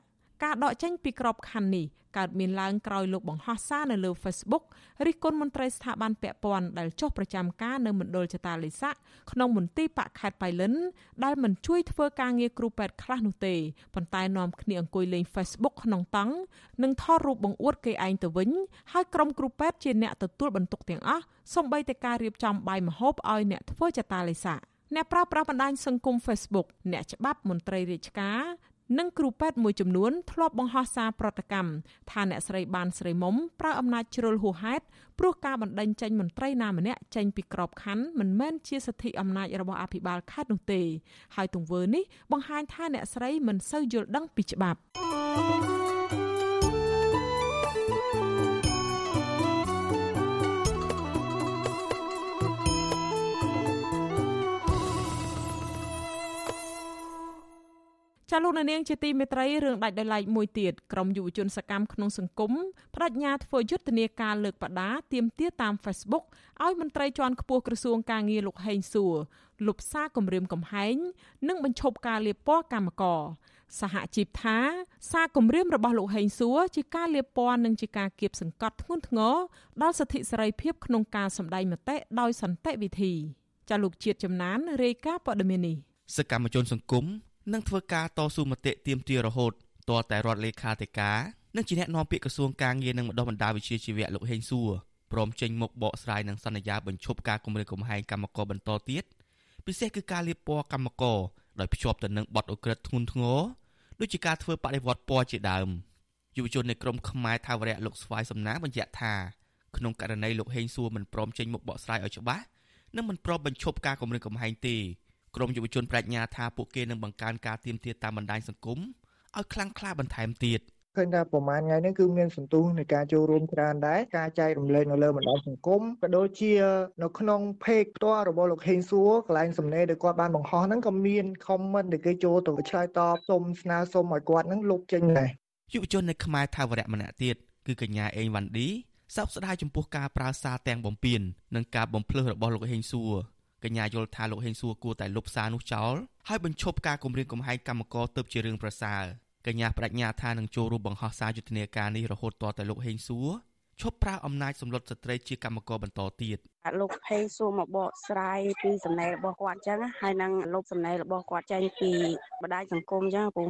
ការដកចេញពីក្របខ័ណ្ឌនេះកើតមានឡើងក្រោយលោកបង្ហោះសារនៅលើ Facebook រិះគន់មន្ត្រីស្ថាប័នពាក់ព័ន្ធដែលចុះប្រចាំការនៅមណ្ឌលចតាលិស័កក្នុងមន្ទីរបកខេត្តបៃលិនដែលមិនជួយធ្វើការងារគ្រូពេទ្យខ្លះនោះទេប៉ុន្តែនាំគ្នាអង្គុយលេង Facebook ក្នុងតង់និងថតរូបបង្អួតគេឯងទៅវិញហើយក្រុមគ្រូពេទ្យជាអ្នកទទួលបន្ទុកទាំងអស់សូម្បីតែការរៀបចំបាយម្ហូបឲ្យអ្នកធ្វើចតាលិស័កអ្នកប្រើប្រាស់បណ្ដាញសង្គម Facebook អ្នកច្បាប់មន្ត្រីរាជការ និងគ្រូពេទ្យមួយចំនួនធ្លាប់បង្ហោះសារប្រតិកម្មថាអ្នកស្រីបានស្រីមុំប្រើអំណាចជ្រុលហួសហេតុព្រោះការបណ្ដេញចេញមន្ត្រីណាម្នាក់ចេញពីក្របខ័ណ្ឌមិនមែនជាសិទ្ធិអំណាចរបស់អភិបាលខេត្តនោះទេ ហើយទង្វើនេះបង្ហាញថាអ្នកស្រីមិនសូវយល់ដឹងពីច្បាប់ ចាលោកនាងជាទីមេត្រីរឿងដាច់ដោយឡែកមួយទៀតក្រមយុវជនសកម្មក្នុងសង្គមបដិញ្ញាធ្វើយុទ្ធនាការលើកបដាទៀមទាតាម Facebook ឲ្យមន្ត្រីជាន់ខ្ពស់ក្រសួងការងារលោកហេងសួរលុបសារគម្រាមកំហែងនិងបញ្ឈប់ការលាបពណ៌កម្មករសហជីពថាសារគម្រាមរបស់លោកហេងសួរជាការលាបពណ៌និងជាការគៀបសង្កត់ធ្ងន់ធ្ងរដល់សិទ្ធិសេរីភាពក្នុងការសម្ដែងមតិដោយសន្តិវិធីចាលោកជាតិចំណានរាយការណ៍ព័ត៌មាននេះសកម្មជនសង្គម នឹងធ្វើការតស៊ូមតិទាមទាររហូតទាល់តែរដ្ឋលេខាធិការនិងជាអ្នកនាំពាក្យក្រសួងការងារនិងបណ្ដុះបណ្ដាលវិជ្ជាជីវៈលោកហេងសួរព្រមចេញមុខបកស្រាយនឹងសន្យាបញ្ឈប់ការគម្រាមកំហែងកម្មករបន្តទៀតពិសេសគឺការលាបពណ៌កម្មករដោយភ្ជាប់ទៅនឹងបទអ ுக ្រិតធ្ងន់ធ្ងរដូចជាការធ្វើបដិវត្តពណ៌ជាដើមយុវជននៃក្រមខ្មែរថាវរៈលោកស្វាយសំណាងបញ្ជាក់ថាក្នុងករណីលោកហេងសួរមិនព្រមចេញមុខបកស្រាយឲ្យច្បាស់និងមិនព្រមបញ្ឈប់ការគម្រាមកំហែងទេ ក្រមយុវជនប្រាជ្ញាថាពួកគេនឹងបង្កើនការទៀមទាត់តាមបណ្ដាញសង្គមឲ្យខ្លាំងក្លាបន្ថែមទៀតឃើញថាប្រហែលថ្ងៃនេះគឺមានសន្ទុះនៃការចូលរួមច្រើនដែរការចែករំលែកនៅលើបណ្ដាញសង្គមក៏ដូចជានៅក្នុងเพจផ្ទាល់របស់លោកហេងសួរកន្លែងសំណេរដែលគាត់បានបង្ហោះហ្នឹងក៏មាន comment ដែលគេចូលទៅឆ្លើយតបសុំស្នើសុំឲ្យគាត់ហ្នឹងលុបចេញដែរយុវជននៅខ្មែរថាវរៈម្នាក់ទៀតគឺកញ្ញាអេងវ៉ាន់ឌីសោកស្ដាយចំពោះការប្រើសារទាំងបំពេញនិងការបំភ្លឺរបស់លោកហេងសួរ កញ្ញាយល់ថាលោកហេងសួរគួរតែលុបសារនោះចោលហើយបញ្ឈប់ការគំរាមកំហែងកម្មករទៅជារឿងប្រសើរកញ្ញាបដិញ្ញាថានឹងចូលរួមបង្ហោះសារយុទ្ធនាការនេះរហូតទាល់តែលោកហេងសួរឈប់ប្រើអំណាចសម្លុតស្ត្រីជាកម្មករបន្តទៀតលោកហេងសួរមកបកស្រាយពីសំណេររបស់គាត់អញ្ចឹងហើយនឹងលុបសំណេររបស់គាត់ចេញពីបណ្ដាញសង្គមអញ្ចឹងពូ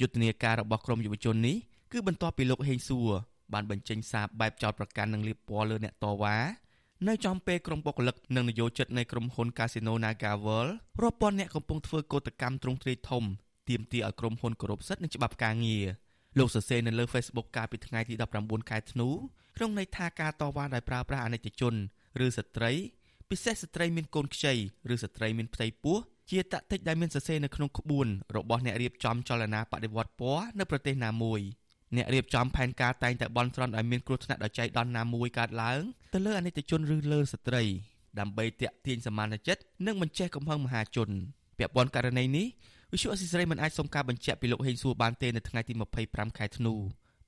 យុទ្ធនាការរបស់ក្រមយុវជននេះគឺបន្ទាប់ពីលោកហេងសួរបានបញ្ចេញសារបែបចោទប្រកាន់និងលាបពណ៌លើអ្នកតវ៉ា នៅចំពេលក្រុមបុគ្គលិកនិងនយោជិតនៃក្រុមហ៊ុន Casino NagaWorld រាប់ពាន់អ្នកកំពុងធ្វើកោតកម្មទ្រង់ទ្រាយធំទាមទារឲ្យក្រុមហ៊ុនគោរពសិទ្ធិនិងច្បាប់ការងារលោកសរសេរនៅលើ Facebook កាលពីថ្ងៃទី19ខែធ្នូក្នុងន័យថាការតវ៉ាដោយប្រើប្រាស់អនិច្ចជនឬស្ត្រីពិសេសស្ត្រីមានកូនខ្ចីឬស្ត្រីមានផ្ទៃពោះជាតតិចដែលមានសរសេរនៅក្នុងក្បួនរបស់អ្នករៀបចំចលនាបដិវត្តពណ៌នៅប្រទេសណាមួយ។ អ្នករៀបចំផែនការតែងតែបន់ស្រន់ឲ្យមានគ្រោះថ្នាក់ដោយចៃដន្យណាមួយកើតឡើងទៅលើអនិច្ចជនឬលើស្ត្រីដើម្បីទាក់ទាញសមានចិត្តនិងបញ្ចេះកំហឹងមហាជនពាក់ព័ន្ធករណីនេះវិសុអសិសរីមិនអាចសុំការបញ្ជាក់ពីលោកហេងសួរបានទេនៅថ្ងៃទី25ខែធ្នូ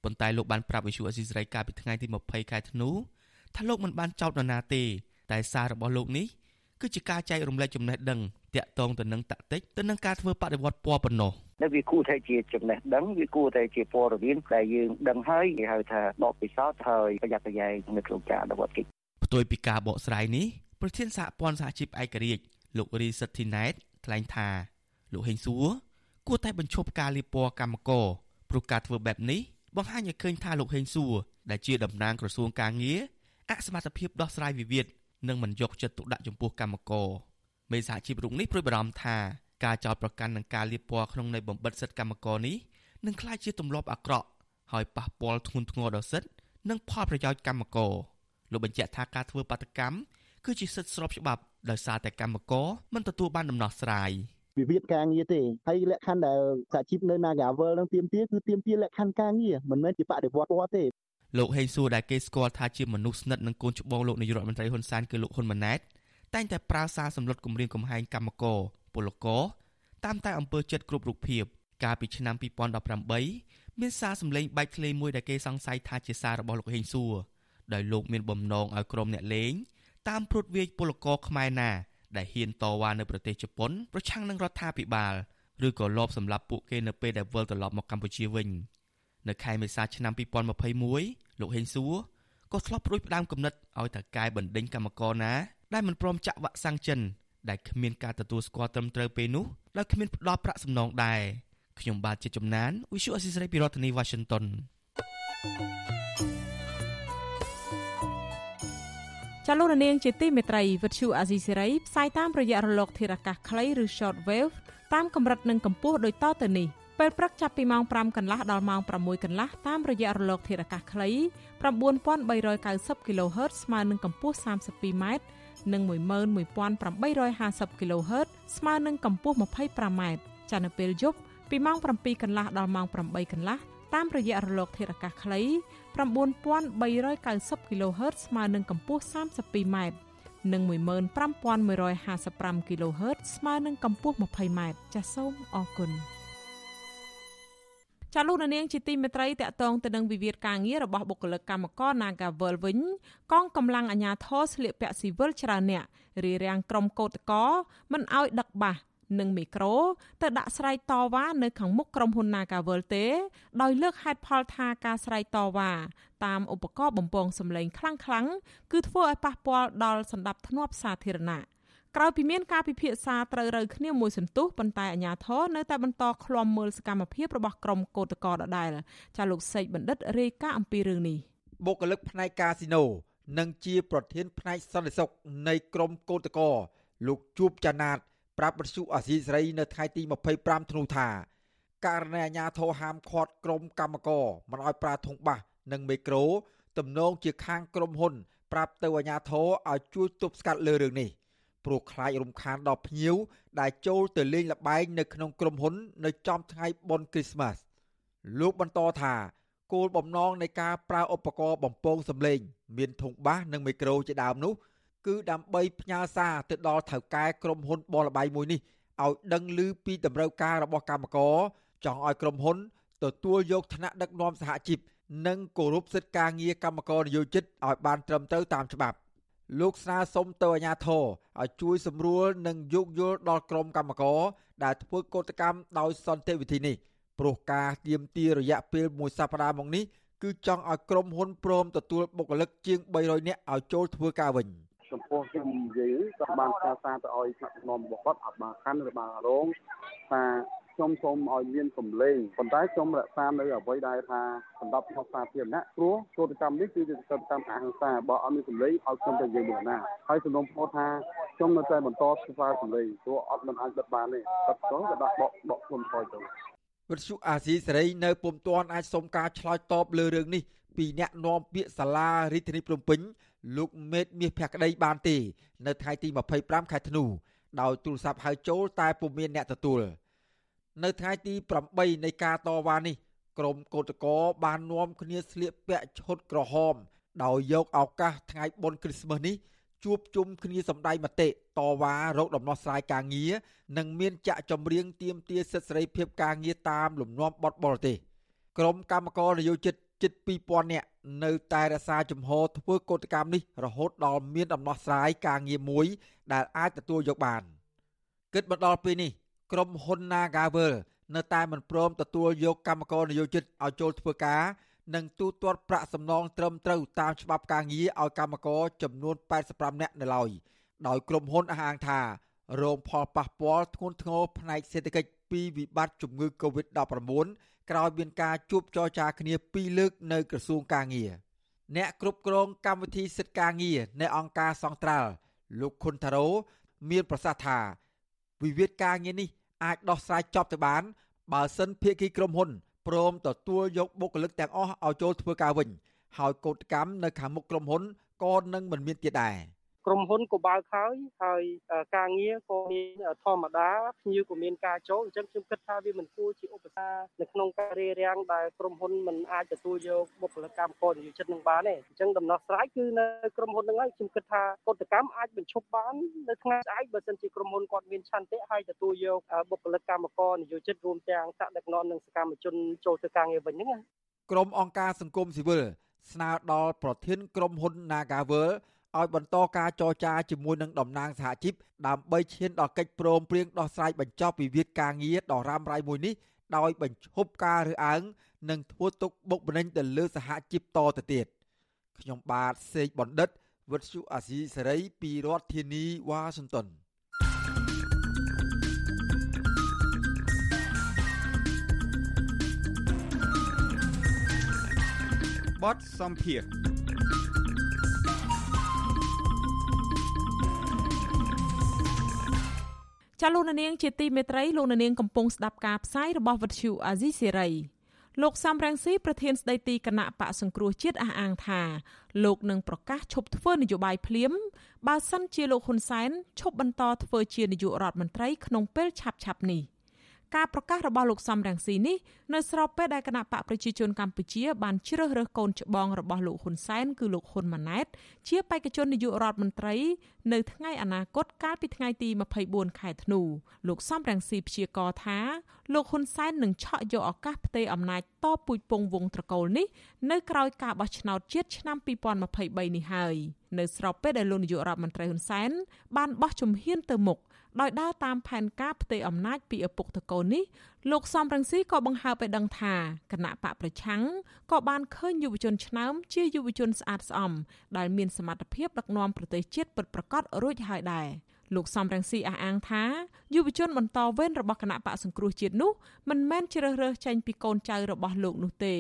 ប៉ុន្តែលោកបានប្រាប់វិសុអសិសរីកាលពីថ្ងៃទី20ខែធ្នូថាលោកមិនបានចោទនរណាទេតែសាររបស់លោកនេះគឺជាការចែករំលែកចំណេះដឹង តាក់ទងទៅនឹងតាក់ទិចទៅនឹងការធ្វើបដិវត្តពណ៌ប៉ុណ្ណោះនៅវាគួរតែជាចំណេះដឹងវាគួរតែជាព័ត៌មានដែលយើងដឹងហើយគេហៅថាបកពិសោធន៍ហើយប្រយ័ត្នប្រយែងនៅក្នុងការអនុវត្តកិច្ចផ្ទុយពីការបកស្រាយនេះប្រធានសហព័ន្ធសហជីពឯករាជ្យលោករីសិទ្ធិណែតថ្លែងថាលោកហេងសួរគួរតែបញ្ឈប់ការលាបពណ៌កម្មករព្រោះការធ្វើបែបនេះបង្ហាញឲ្យឃើញថាលោកហេងសួរដែលជាតំណាងក្រសួងកាងារអសមត្ថភាពដោះស្រាយវិវាទនិងមិនយកចិត្តទុកដាក់ចំពោះកម្មករ មេសហជីពរូបនេះព្រួយបារម្ភថាការចោទប្រកាន់និងការលាបពណ៌ក្នុងន័យបំបិតសិទ្ធិកម្មករនេះនឹងក្លាយជាទម្លាប់អាក្រក់ហើយប៉ះពាល់ធ្ងន់ធ្ងរដល់សិទ្ធិនិងផលប្រយោជន៍កម្មករលោកបញ្ជាក់ថាការធ្វើបាតកម្មគឺជាសិទ្ធិស្របច្បាប់ដោយសារតែកម្មករមិនទទួលបានដំណោះស្រាយវិវាទការងារទេហើយលក្ខខណ្ឌដែលសហជីពនៅ Nagavel នឹងទៀមទាគឺទៀមទាលក្ខខណ្ឌការងារមិនមែនជាបដិវត្តពណ៌ទេលោកហេងសួរដែលគេស្គាល់ថាជាមនុស្សស្និទ្ធនឹងកូនច្បងលោកនាយករដ្ឋមន្ត្រីហ៊ុនសែនគឺលោកហ៊ុនម៉ាណែត តែងតែប្រើសារសម្លុតគម្រាមកំហែងកម្មករពលករតាមតែអង្គើចិត្តគ្រប់រូបភាពកាលពីឆ្នាំ2018មានសារសម្លេងបែកធ្លាយមួយដែលគេសង្ស័យថាជាសាររបស់លោកហេងសួរដោយលោកមានបំណងឲ្យក្រុមអ្នកលេងតាមព្រួតវាយពលករខ្មែរណាដែលហ៊ានតវ៉ានៅប្រទេសជប៉ុនប្រឆាំងនឹងរដ្ឋាភិបាលឬក៏លបសម្រាប់ពួកគេនៅពេលដែលវិលត្រឡប់មកកម្ពុជាវិញនៅខែមេសាឆ្នាំ2021លោកហេងសួរក៏ធ្លាប់ព្រួយផ្ដាំគំនិតឲ្យតកែបណ្ដេញកម្មករណាដែលមិនព្រមចាក់វ៉ាក់សាំងចិនដែលគ្មានការទទួលស្គាល់ត្រឹមត្រូវពេលនោះដោយគ្មានផ្ដល់ប្រាក់សំណងដែរខ្ញុំបាទជាជំនាញ Visual Assisray ពីរដ្ឋធានី Washington ចលនានាងជាទីមេត្រីវិទ្យុអាស៊ីសេរីផ្សាយតាមរយៈរលកធារកាសខ្លីឬ short wave តាមកម្រិតនិងកម្ពស់ដូចតទៅនេះពេលព្រឹកចាប់ពីម៉ោង5កន្លះដល់ម៉ោង6កន្លះតាមរយៈរលកធារកាសខ្លី9390 kHz ស្មើនឹងកម្ពស់ 32m និង11850 kHz ស្មើនឹងកម្ពស់ 25m ចានៅពេលយប់ពីម៉ោង7កន្លះដល់ម៉ោង8កន្លះតាមរយៈរលកធារកាសខ្លី9390 kHz ស្មើនឹងកម្ពស់ 32m និង15155 kHz ស្មើនឹងកម្ពស់ 20m ចាសសូមអរគុណ ចាលោកនាងជាទីមេត្រីតកតងទៅនឹងវិវាទការងាររបស់បុគ្គលិកកម្មករ Nagavel វិញកងកម្លាំងអាជ្ញាធរស្លៀកពាក់ស៊ីវិលច្រើនអ្នករារាំងក្រុមកោតកោមិនអោយដឹកបាសនិងមីក្រូទៅដាក់ស្រែកតវ៉ានៅខាងមុខក្រុមហ៊ុន Nagavel ទេដោយលើកហេតុផលថាការស្រែកតវ៉ាតាមឧបករណ៍បំពងសម្លេងខ្លាំងៗគឺធ្វើឲ្យប៉ះពាល់ដល់សន្តិភាពសាធារណៈ ក្រោយពីមានការពិភាក្សាត្រូវរូវគ្នាមួយសន្ទុះប៉ុន្តែអាជ្ញាធរនៅតែបន្តឃ្លាំមើលសកម្មភាពរបស់ក្រុមកោតក្រដដែលចាលោកសេកបណ្ឌិតរាយការណ៍អំពីរឿងនេះបុគ្គលិកផ្នែកកាស៊ីណូនិងជាប្រធានផ្នែកសន្តិសុខនៃក្រុមកោតក្រលោកជួបចាណាតប្រាប់បទសុអាស៊ីសេរីនៅថ្ងៃទី25ធ្នូថាករណីអាញាធរហាមឃាត់ក្រុមកម្មករមិនឲ្យប្រើធុងបាសនិងមេក្រូទំនងជាខាងក្រុមហ៊ុន ប្រាប់ទៅអាញាធរឲ្យជួយទប់ស្កាត់លើរឿងនេះ ព្រោះខ្លាចរំខានដល់ភ្ញៀវដែលចូលទៅលេងល្បែងនៅក្នុងក្រុមហ៊ុន នៅចំថ្ងៃបុណ្យគ្រីស្មាស់លោកបន្តថាគោលបំណងនៃការប្រើឧបករណ៍បំពងសម្លេង មានធុងបាសនិងមីក្រូជាដើមនោះគឺដើម្បីផ្ញើសារទៅដល់ថៅកែក្រុមហ៊ុនបលបៃមួយនេះឲ្យដឹងឮពីតម្រូវការរបស់កម្មករចង់ឲ្យក្រុមហ៊ុនទទួលយកឋានៈដឹកនាំសហជីពនិងគោរពសិទ្ធិការងារកម្មករនិយោជិតឲ្យបានត្រឹមត្រូវតាមច្បាប់ លោកស្នើសុំទៅអាជ្ញាធរឲ្យជួយសម្រួលនិងយោគយល់ដល់ក្រុមកម្មករដែលធ្វើកោតកម្មដោយសន្តិវិធីនេះព្រោះការទៀមទារយៈពេលមួយសប្តាហ៍មកនេះគឺចង់ឲ្យក្រុមហ៊ុនព្រមទទួលបុគ្គលិកជាង300នាក់ឲ្យចូលធ្វើការវិញចំពោះខ្ញុំនិយាយក៏បានផ្សាយសារទៅឲ្យថ្នាក់នាំរបស់គាត់អត់បានខាន់ឬបានរងថា ខ្ញុំសូមឲ្យមានកម្លេងប៉ុន្តែខ្ញុំរក្សានៅអ្វីដែលថាសម្រាប់ក្នុងសាធារណៈព្រោះកោតកម្មនេះគឺជាកោតកម្មអហិង្សាបើអត់មានកម្លេងឲ្យខ្ញុំទៅនិយាយមួយណាហើយសំណុំពរថាខ្ញុំនៅតែបន្តធ្វើកម្លេងព្រោះអត់មិនអាចបិទបានទេបិទទៅក៏ដាក់បកបកខ្លួនថយទៅវិទ្យុអាស៊ីសេរីនៅពុំទាន់អាចសុំការឆ្លើយតបលើរឿងនេះពីអ្នកនាំពាក្យសាលារាជធានីភ្នំពេញលោកមេតមាសភក្តីបានទេ នៅថ្ងៃទី25ខែធ្នូដោយទូរស័ព្ទហៅចូលតែពុំមានអ្នកទទួល នៅថ្ងៃទី8នៃការតវ៉ានេះក្រមកោតកោបាននាំគ្នាស្លៀកពាក់ឈុតក្រហម ដោយយកឱកាសថ្ងៃបុណ្យគ្រីស្មាស់នេះជួបជុំគ្នាសម្ដែងមតិតវ៉ារោគដំណោះស្រាយការងារនិងមានចាក់ចម្រៀងទាមទារសិទ្ធិសេរីភាពការងារតាមលំនាំបទបរទេសក្រមកម្មករនយោជិតជិត2000នាក់នៅតែរក្សាជំហរធ្វើកោតកម្មនេះរហូតដល់មានដំណោះស្រាយការងារមួយដែលអាចទទួលយកបានគិតមកដល់ពេលនេះ ក្រុមហ៊ុន Nagavel នៅតែមិនព្រមទទួលយកកម្មករនយោជិតឲ្យចូលធ្វើការនិងទូទាត់ប្រាក់សំណងត្រឹមត្រូវតាមច្បាប់ការងារឲ្យកម្មករចំនួន85នាក់នៅឡើយដោយក្រុមហ៊ុនអះអាងថារងផលប៉ះពាល់ធ្ងន់ធ្ងរផ្នែកសេដ្ឋកិច្ចពីវិបត្តិជំងឺ Covid-19 ក្រោយមានការជួបចរចាគ្នាពីរលើកនៅក្រសួងការងារអ្នកគ្រប់គ្រងកម្មវិធីសិទ្ធិការងារនៅអង្គការសង្ត្រាល់លោកខុនថារ៉ូមានប្រសាសន៍ថា វិវាទការងារនេះអាចដោះស្រាយចប់ទៅបាន បើសិនភាគីក្រុមហ៊ុនព្រមទទួលយកបុគ្គលិកទាំងអស់ឲ្យចូលធ្វើការវិញ ហើយកោតកម្មនៅខាងមុខក្រុមហ៊ុនក៏នឹងមិនមានទៀតដែរ។ ក្រុមហ៊ុនក៏បើកហើយហើយការងារក៏មានធម្មតាភ្ញៀវក៏មានការចូលអញ្ចឹងខ្ញុំគិតថាវាមិនគួរជាឧបសគ្គនៅក្នុងការរារាំងដែលក្រុមហ៊ុនមិនអាចទទួលយកបុគ្គលិកកម្មករនិយោជិតនឹងបានទេអញ្ចឹងដំណោះស្រាយគឺនៅក្រុមហ៊ុននឹងហើយខ្ញុំគិតថាកតកម្មអាចបញ្ឈប់បាននៅថ្ងៃស្អែកបើសិនជាក្រុមហ៊ុនគាត់មានឆន្ទៈហើយទទួលយកបុគ្គលិកកម្មករនិយោជិតរួមទាំងថ្នាក់ដឹកនាំនិងសកម្មជនចូលធ្វើការងារវិញហ្នឹងក្រុមអង្គការសង្គមស៊ីវិលស្នើដល់ប្រធានក្រុមហ៊ុន Nagavel ឲ្យបន្តការចរចាជាមួយនឹងតំណាងសហជីពដើម្បីឈានដល់កិច្ចព្រមព្រៀងដោះស្រាយបញ្ចប់វិវាទការងារដ៏រ៉ាំរ៉ៃមួយនេះដោយបញ្ឈប់ការរើសអើងនិងធ្វើទុកបុកម្នេញទៅលើសហជីពតទៅទៀតខ្ញុំបាទសេកបណ្ឌិតវិទ្យុអាស៊ីសេរីពីរដ្ឋធានីវ៉ាស៊ីនតោនបតសំភារ ចាលោកនាងជាទីមេត្រីលោកនាងកំពុងស្ដាប់ការផ្សាយរបស់វិទ្យុអាស៊ីសេរីលោកសំរងស៊ីប្រធានស្ដីទីគណៈបកសង្គ្រោះជាតិអះអាងថាលោកនឹងប្រកាសឈប់ធ្វើនយោបាយភ្លាមបើសិនជាលោកហ៊ុនសែនឈប់បន្តធ្វើជានាយករដ្ឋមន្ត្រីក្នុងពេលឆាប់ៗនេះ ការប្រកាសរបស់លោកសំរងស៊ីនេះនៅស្របពេលដែលគណៈបកប្រជាជនកម្ពុជាបានជ្រើសរើសកូនច្បងរបស់លោកហ៊ុនសែនគឺលោកហ៊ុនម៉ាណែតជាបេក្ខជននាយករដ្ឋមន្ត្រីនៅថ្ងៃអនាគតកាលពីថ្ងៃទី24ខែធ្នូលោកសំរងស៊ីព្យាករថាលោកហ៊ុនសែននឹងឆក់យកឱកាសផ្ទេរអំណាចតពូជពងវងត្រកូលនេះនៅក្រោយការបោះឆ្នោតជាតិឆ្នាំ2023នេះហើយនៅស្របពេលដែលលោកនាយករដ្ឋមន្ត្រីហ៊ុនសែនបានបោះជំហានទៅមុខ ដោយដើរតាមផែនការផ្ទេរអំណាចពីឪពុកតកូននេះលោកសំរងស៊ីក៏បង្ហើបឲ្យដឹងថាគណៈបកប្រឆាំងក៏បានឃើញយុវជនឆ្នើមជាយុវជនស្អាតស្អំដែលមានសមត្ថភាពដឹកនាំប្រទេសជាតិពិតប្រាកដរួចហើយដែរ លោកសំរងស៊ីអះអាងថាយុវជនបន្តវេនរបស់គណៈបកសង្គ្រោះជាតិនោះមិនមែនជ្រើសរើសចេញពីកូនចៅរបស់លោកនោះទេ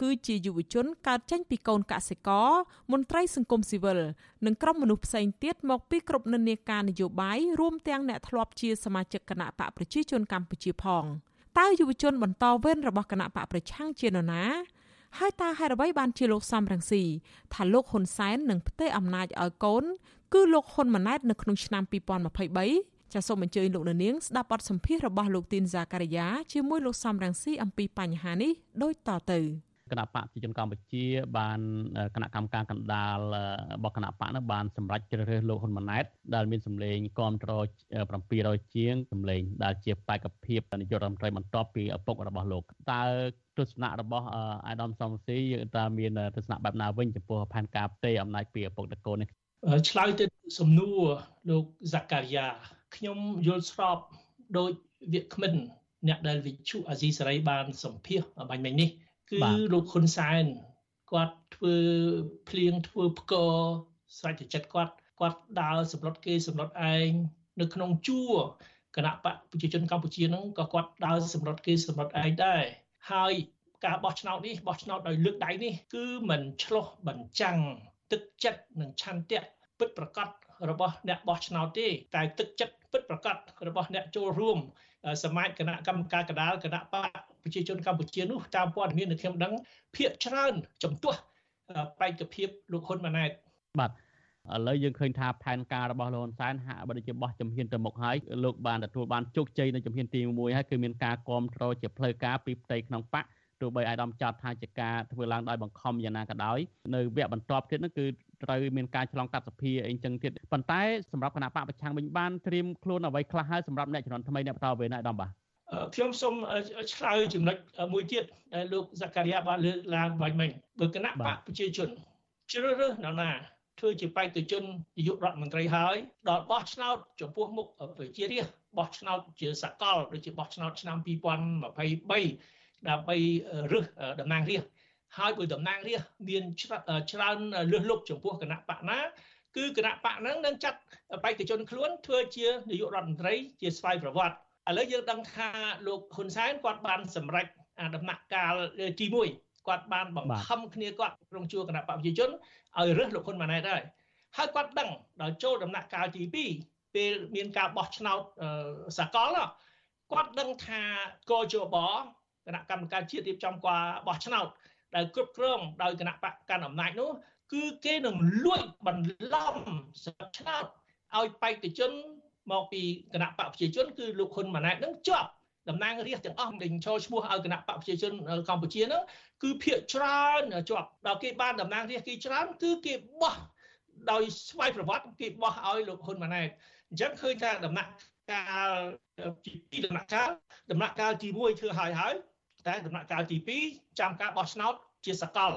គឺជាយុវជនកើតចេញពីកូនកសិករមន្ត្រីសង្គមស៊ីវិលនិងក្រុមមនុស្សផ្សេងទៀតមកពីគ្រប់និន្នាការនយោបាយរួមទាំងអ្នកធ្លាប់ជាសមាជិកគណៈបកប្រជាជនកម្ពុជាផងតើយុវជនបន្តវេនរបស់គណៈបកប្រឆាំងជានរណាហើយតើហេតុអ្វីបានជាលោកសំរងស៊ីថាលោកហ៊ុនសែននឹងផ្ទេរអំណាចឲ្យកូន គឺលោកហ៊ុនម៉ាណែតនៅក្នុងឆ្នាំ2023ចាសសូមអញ្ជើញលោកនាងស្ដាប់បទសម្ភាសន៍របស់លោកទីនសាការីយ៉ាជាមួយលោកសំរងស៊ីអំពីបញ្ហានេះដូចតទៅគណៈបកប្រជាជនកម្ពុជា បានគណៈកម្មការកណ្ដាលរបស់គណៈបកនោះបានសម្រេចជ្រើសរើសលោកហ៊ុនម៉ាណែតដែលមានសម្លេងគ្រប់គ្រង700ជាងសម្លេងដែលជាបេក្ខភាពនាយករដ្ឋមន្ត្រីបន្ទាប់ពីឪពុករបស់លោកតើទស្សនៈរបស់អាដាមសំស៊ីតើមានទស្សនៈបែបណាវិញចំពោះផែនការផ្ទេរអំណាចពីឪពុកតកូននេះ ឆ្លើយទៅសំណួរលោកហ្សាការីយ៉ាខ្ញុំយល់ស្របដោយវាគ្មិន អ្នកដែលវិជុអាស៊ីសេរីបានសម្ភាសបាញ់មិញនេះ គឺលោកហ៊ុនសែនគាត់ធ្វើភ្លៀងធ្វើផ្គរស្រេចចិត្តគាត់គាត់ដើរសម្លុតគេសម្លុតឯងនៅក្នុងជួរគណៈបកប្រជាជនកម្ពុជាហ្នឹងក៏គាត់ដើរសម្លុតគេសម្លុតឯងដែរហើយការបោះឆ្នោតនេះបោះឆ្នោតដោយលើកដៃនេះគឺមិនឆ្លោះបញ្ចាំងទឹកចិត្តនិងឆន្ទៈ ពិតប្រកបរបស់អ្នកបោះឆ្នោតទេតែទឹកចិត្តពិតប្រកបរបស់អ្នកចូលរួមសមាជគណៈកម្មការកដាលគណៈបកប្រជាជនកម្ពុជានោះតាមព័ត៌មានដែលខ្ញុំដឹងភាកច្រើនចំទាស់បេក្ខភាពលោកហ៊ុនម៉ាណែតបាទឥឡូវយើងឃើញថាផែនការរបស់លោកហ៊ុនសែនហាក់បីដូចជាបោះជំហានទៅមុខហើយលោកបានទទួលបានជោគជ័យនៅជំហានទី1ហើយគឺមានការគ្រប់គ្រងជាផ្លូវការពីផ្ទៃក្នុងបកទោះបីអាយដាមចាត់ថាជាការធ្វើឡើងដោយបង្ខំយ៉ាងណាក៏ដោយនៅវគ្គបន្ទាប់ទៀតនោះគឺត្រូវមានការឆ្លងកាត់សភាអីចឹងទៀតប៉ុន្តែសម្រាប់គណៈបកប្រឆាំងវិញបានត្រៀមខ្លួនអ្វីខ្លះហើយសម្រាប់អ្នកជំនាន់ថ្មីអ្នកបន្តវេនអាយដាមបាទខ្ញុំសូមឆ្លើយចំណុចមួយទៀតដែលលោកសាការីយ៉ាបានលើកឡើងបាញ់មិញបើគណៈបកប្រជាជនជ្រើសរើសនរណាធ្វើជាបេក្ខជននាយករដ្ឋមន្ត្រីហើយដល់បោះឆ្នោតចំពោះមុខប្រជារាស្ត្របោះឆ្នោតជាសកលដូចជាបោះឆ្នោតឆ្នាំ2023ដើម្បីរើសតំណាងរាស្ត្រ ហើយបើតំណាងរាស្ត្រមានច្រើនលើសលប់ចំពោះគណៈបកណាគឺគណៈបកហ្នឹងនឹងចាត់បេក្ខជនខ្លួនធ្វើជានាយករដ្ឋមន្ត្រីជាស្វ័យប្រវត្តិឥឡូវយើងដឹងថាលោកហ៊ុនសែនគាត់បានសម្រេចដំណាក់កាលទី1គាត់បានបង្ខំគ្នាគាត់ក្នុងជួរគណៈបព្វជិជនឲ្យរើសលោកហ៊ុនម៉ាណែតហើយហើយគាត់ដឹងដល់ចូលដំណាក់កាលទី2ពេលមានការបោះឆ្នោតសកលគាត់ដឹងថាកជបគណៈកម្មការជាតិរៀបចំការបោះឆ្នោត ដែលគ្រប់គ្រងដោយគណៈបកកាន់អំណាចនោះ គឺគេនឹងលួចបន្លំស្រុកឆ្នោតឲ្យបេក្ខជនមកពីគណៈបកប្រជាជន គឺលោកហ៊ុនម៉ាណែតនឹងជាប់តំណាងរាស្ត្រទាំងអស់ដែលចូលឈ្មោះឲ្យគណៈបកប្រជាជនកម្ពុជាហ្នឹងគឺភាកច្រើនជាប់ដល់គេបានតំណាងរាស្ត្រគេច្រើន គឺគេបោះដោយស្វ័យប្រវត្តិគេបោះឲ្យលោកហ៊ុនម៉ាណែតអញ្ចឹងឃើញថាដំណាក់កាលទី2ដំណាក់កាលដំណាក់កាលទី1ធ្វើហើយហើយ តែដំណាក់កាលទី2ចាំការបោះឆ្នោតជាសកល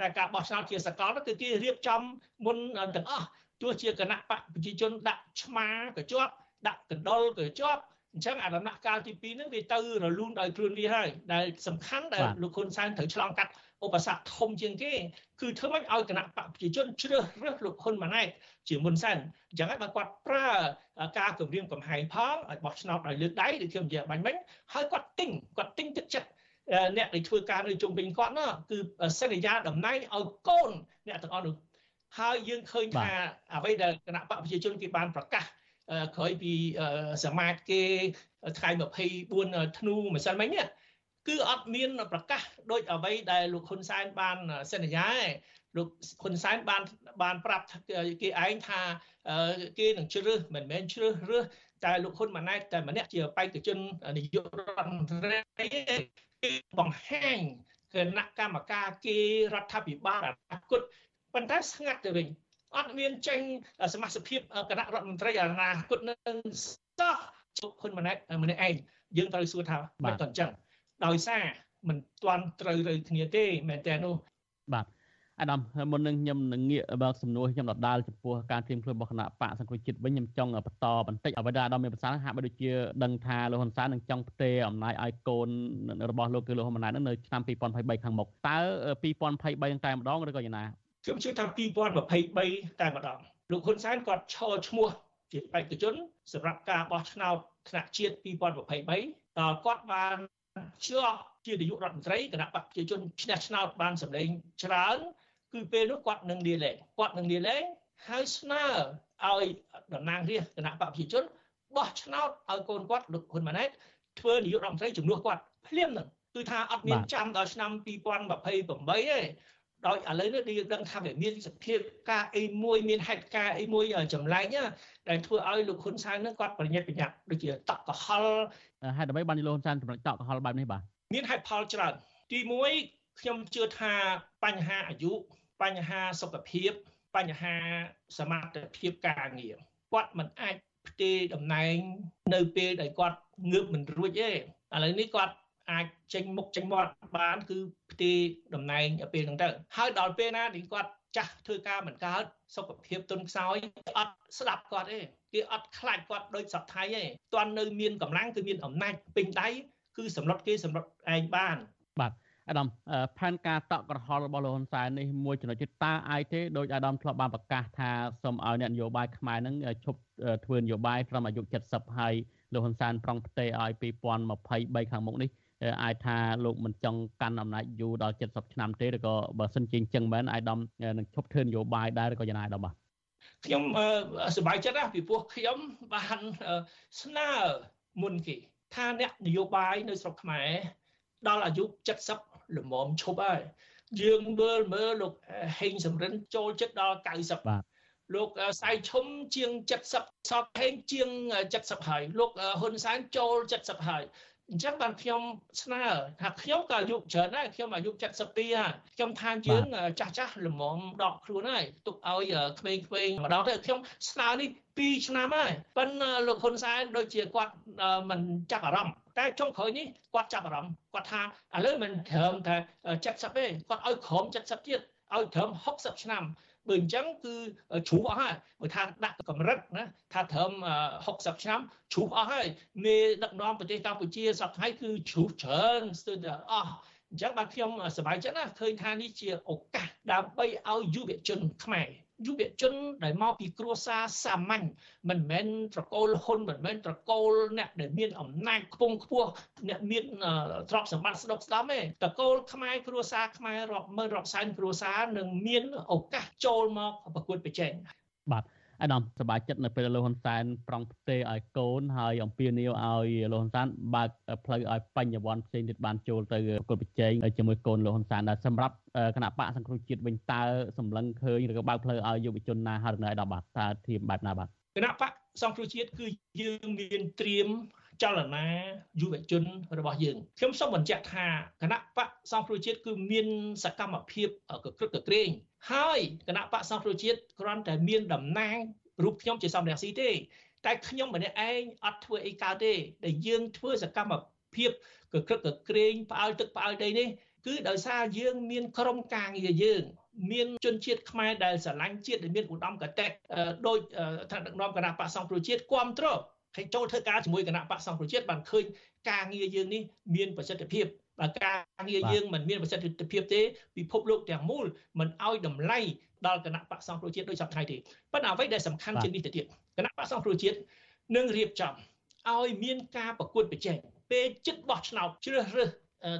តែការបោះឆ្នោតជាសកលគឺគេរៀបចំមុនទាំងអស់ទោះជាគណៈបកប្រជាជនដាក់ឆ្មាក៏ជាប់ដាក់កណ្ដុលក៏ជាប់អញ្ចឹងអាដំណាក់កាលទី2ហ្នឹងវាទៅរលូនដោយខ្លួនវាហើយដែលសំខាន់ដែលលោកហ៊ុនសែនត្រូវឆ្លងកាត់ឧបសគ្គធំជាងគេគឺធ្វើម៉េចឲ្យគណៈបកប្រជាជនជ្រើសរើសលោកហ៊ុនម៉ាណែតជាមុនសែនអញ្ចឹងហើយបើគាត់ប្រើការគម្រាមកំហែងផងឲ្យបោះឆ្នោតឲ្យលើកដៃដូចខ្ញុំនិយាយបាញ់មិញហើយគាត់ទិញគាត់ទិញទឹកចិត្ត អ្នកដែលធ្វើការនៅជុំវិញគាត់ណាគឺសន្យាតំណែងឲ្យកូនអ្នកទាំងអស់នោះហើយយើងឃើញថាអ្វីដែលគណៈបកប្រជាជនគេបានប្រកាសក្រោយពីសមាជគេថ្ងៃ24ធ្នូម្សិលមិញនេះគឺអត់មានប្រកាសដូចអ្វីដែលលោកហ៊ុនសែនបានសន្យាឯងលោកហ៊ុនសែនបានបានប្រាប់គេឯងថាគេនឹងជ្រើសមិនមែនជ្រើសរើស តែលោកហ៊ុនម៉ាណែតតែម្នាក់ជាបេក្ខជននាយករដ្ឋមន្ត្រីគេបង្ហាញគណៈកម្មការគេរដ្ឋាភិបាលអនាគតប៉ុន្តែស្ងាត់ទៅវិញអត់មានចេញសមាជិកភាពគណៈរដ្ឋមន្ត្រីអនាគតនឹងសោះជុកហ៊ុនម៉ាណែតម្នាក់ឯងយើងត្រូវសួរថាមិនតអញ្ចឹងដោយសារមិនទាន់ត្រូវទៅគ្នាទេមែនតើនោះបាទ អាដាមមុននឹងខ្ញុំនឹងងាកបើកសំណួរខ្ញុំដដាលចំពោះការត្រៀមខ្លួនរបស់គណៈបកសង្គ្រោះជាតិវិញខ្ញុំចង់បន្តបន្តិចអ្វីដែលអាដាមមានប្រសាសន៍ហាក់បីដូចជាដឹងថាលោកហ៊ុនសែននឹងចង់ផ្ទេរអំណាចឲ្យកូនរបស់លោកគឺលោកហ៊ុនម៉ាណែតនៅឆ្នាំ2023ខាងមុខតើ2023តែម្ដងឬក៏យ៉ាងណាខ្ញុំជឿថា2023តែម្ដងលោកហ៊ុនសែនគាត់ឈរឈ្មោះជាបេក្ខជនសម្រាប់ការបោះឆ្នោតថ្នាក់ជាតិ2023ដល់គាត់បានជាប់ជានាយករដ្ឋមន្ត្រីគណៈបកប្រជាជនឈ្នះឆ្នោតបានសម្លេងច្រើន គឺពេលនោះគាត់នឹងលាលែងគាត់នឹងលាលែងហើយស្នើឲ្យតំណាងរាស្ត្រគណៈបកប្រជាជនបោះឆ្នោតឲ្យកូនគាត់លោកហ៊ុនម៉ាណែតធ្វើនាយករដ្ឋមន្ត្រីជំនួសគាត់ភ្លាមនឹងគឺថាអត់មានចាំដល់ឆ្នាំ2028ទេដោយឥឡូវនេះយើងដឹងថាវាមានសភាពការអីមួយមានហេតុការអីមួយចម្លែកដែលធ្វើឲ្យលោកហ៊ុនសែននឹងគាត់ប្រញាប់ប្រញាប់ដូចជាតក់កុហលហេតុអ្វីបានលោកហ៊ុនសែនសម្រេចតក់កុហលបែបនេះបាទមានហេតុផលច្រើនទី1ខ្ញុំជឿថាបញ្ហាអាយុ បញ្ហាសុខភាពបញ្ហាសមត្ថភាពការងារគាត់មិនអាចផ្ទេរតំណែងនៅពេលដែលគាត់ងើបមិនរួចទេឥឡូវនេះគាត់អាចចេញមុខចេញមាត់បាន គឺផ្ទេរតំណែងពេលហ្នឹងទៅហើយដល់ពេលណាដែលគាត់ចាស់ធ្វើការមិនកើតសុខភាពទុនខ្សោយអត់ស្ដាប់គាត់ទេគេអត់ខ្លាចគាត់ដូចសពថៃទេទាន់នៅមានកម្លាំងគឺមានអំណាចពេញដៃគឺសម្លុតគេសម្លុតឯងបានបាទ អាដាមផែនការតក់ក្រហល់របស់លោកហ៊ុនសែននេះមួយចំណុចទៀតតើអាចទេដោយអាដាមធ្លាប់បានប្រកាសថាសូមឲ្យអ្នកនយោបាយខ្មែរនឹងឈប់ធ្វើនយោបាយត្រឹមអាយុ70ហើយលោកហ៊ុនសែនប្រង់ផ្ទេរឲ្យ2023ខាងមុខនេះអាចថាលោកមិនចង់កាន់អំណាចយូរដល់70ឆ្នាំទេឬក៏បើសិនជាអញ្ចឹងមែនអាយដាមនឹងឈប់ធ្វើនយោបាយដែរឬក៏យ៉ាងណាអាយដាមបាទខ្ញុំសប្បាយចិត្តណាពីព្រោះខ្ញុំបានស្នើមុនគេថាអ្នកនយោបាយនៅស្រុកខ្មែរ ដល់អាយុ70ល្មមឈប់ហើយយើងមើលមើលលោកហេងសំរិនចូលចិត្តដល់90បាទលោកសៃឈុំជាង70សតហេងជាង70ហើយលោកហ៊ុនសែនចូល70ហើយអញ្ចឹងបានខ្ញុំស្នើថាខ្ញុំក៏អាយុច្រើនដែរខ្ញុំអាយុ72ហើយខ្ញុំថាយើងចាស់ចាស់ល្មមដកខ្លួនហើយទុកឲ្យក្មេងៗម្ដងទៅខ្ញុំស្នើនេះ2ឆ្នាំហើយប៉ុន្តែលោកហ៊ុនសែនដូចជាគាត់មិនចាប់អារម្មណ៍ តែចុងក្រោយនេះគាត់ចាប់អារម្មណ៍គាត់ថាឥឡូវមិនត្រឹមតែ70ទេគាត់ឲ្យក្រោម70ទៀតឲ្យត្រឹម60ឆ្នាំបើអញ្ចឹងគឺជ្រុះអស់ហើយបើថាដាក់កម្រិតណាថាត្រឹម60ឆ្នាំជ្រុះអស់ហើយមេដឹកនាំប្រទេសកម្ពុជាសប្តាហ៍គឺជ្រុះច្រើនស្ទើរតែអស់អញ្ចឹងបាទខ្ញុំសប្បាយចិត្តណាឃើញថានេះជាឱកាសដើម្បីឲ្យយុវជនខ្មែរ យុវជនដែលមកពីគ្រួសារសាមញ្ញមិនមែនត្រកូលហ៊ុនមិនមែនត្រកូលអ្នកដែលមានអំណាចខ្ពង់ខ្ពស់អ្នកមានទ្រព្យសម្បត្តិស្ដុកស្ដំទេត្រកូលខ្មែរគ្រួសារខ្មែររាប់ម៉ឺនរាប់សែនគ្រួសារនឹងមានឱកាសចូលមកប្រកួតប្រជែងបាទ អាដាមសប្បាយចិត្តនៅពេលលោកហ៊ុនសែនប្រង់ផ្ទេឲ្យកូនហើយអំពាវនាវឲ្យលោកហ៊ុនសែនបើកផ្លូវឲ្យបញ្ញវន្តផ្សេងទៀតបានចូលទៅប្រកួតប្រជែងជាមួយកូនលោកហ៊ុនសែនដែរសម្រាប់គណៈបកសង្គ្រោះជាតិវិញតើសម្លឹងឃើញឬក៏បើកផ្លូវឲ្យយុវជនណាហើយនៅដល់បាទតើធៀបបែបណាបាទគណៈបកសង្គ្រោះជាតិគឺយើងមានត្រៀម ចលនាយុវជនរបស់យើងខ្ញុំសូមបញ្ជាក់ថាគណៈបកសង្គ្រោះជាតិគឺមានសកម្មភាពកក្រឹកកក្រែងហើយគណៈបកសង្គ្រោះជាតិគ្រាន់តែមានតំណាងរូបខ្ញុំជាសំរងស៊ីទេ តែខ្ញុំម្នាក់ឯងអត់ធ្វើអីកើតទេដែលយើងធ្វើសកម្មភាពកក្រឹកកក្រែងផ្អើលទឹកផ្អើលដីនេះគឺដោយសារយើងមានក្រុមការងារយើងមានជនជាតិខ្មែរដែលស្រឡាញ់ជាតិដែលមានឧត្តមកតេដោយថ្នាក់ដឹកនាំគណៈបកសង្គ្រោះជាតិគ្រប់គ្រង ហើយចូលធ្វើការជាមួយគណៈបកសង្គ្រោះជាតិបានឃើញការងារយើងនេះមានប្រសិទ្ធភាពបើការងារយើងមិនមានប្រសិទ្ធភាពទេពិភពលោកទាំងមូលមិនឲ្យតម្លៃដល់គណៈបកសង្គ្រោះជាតិដោយសពថ្ងៃទេប៉ុន្តែអ្វីដែលសំខាន់ជាងនេះទៅទៀតគណៈបកសង្គ្រោះជាតិនឹងរៀបចំឲ្យមានការប្រកួតប្រជែងពេលចិត្តបោះឆ្នោតជ្រើសរើស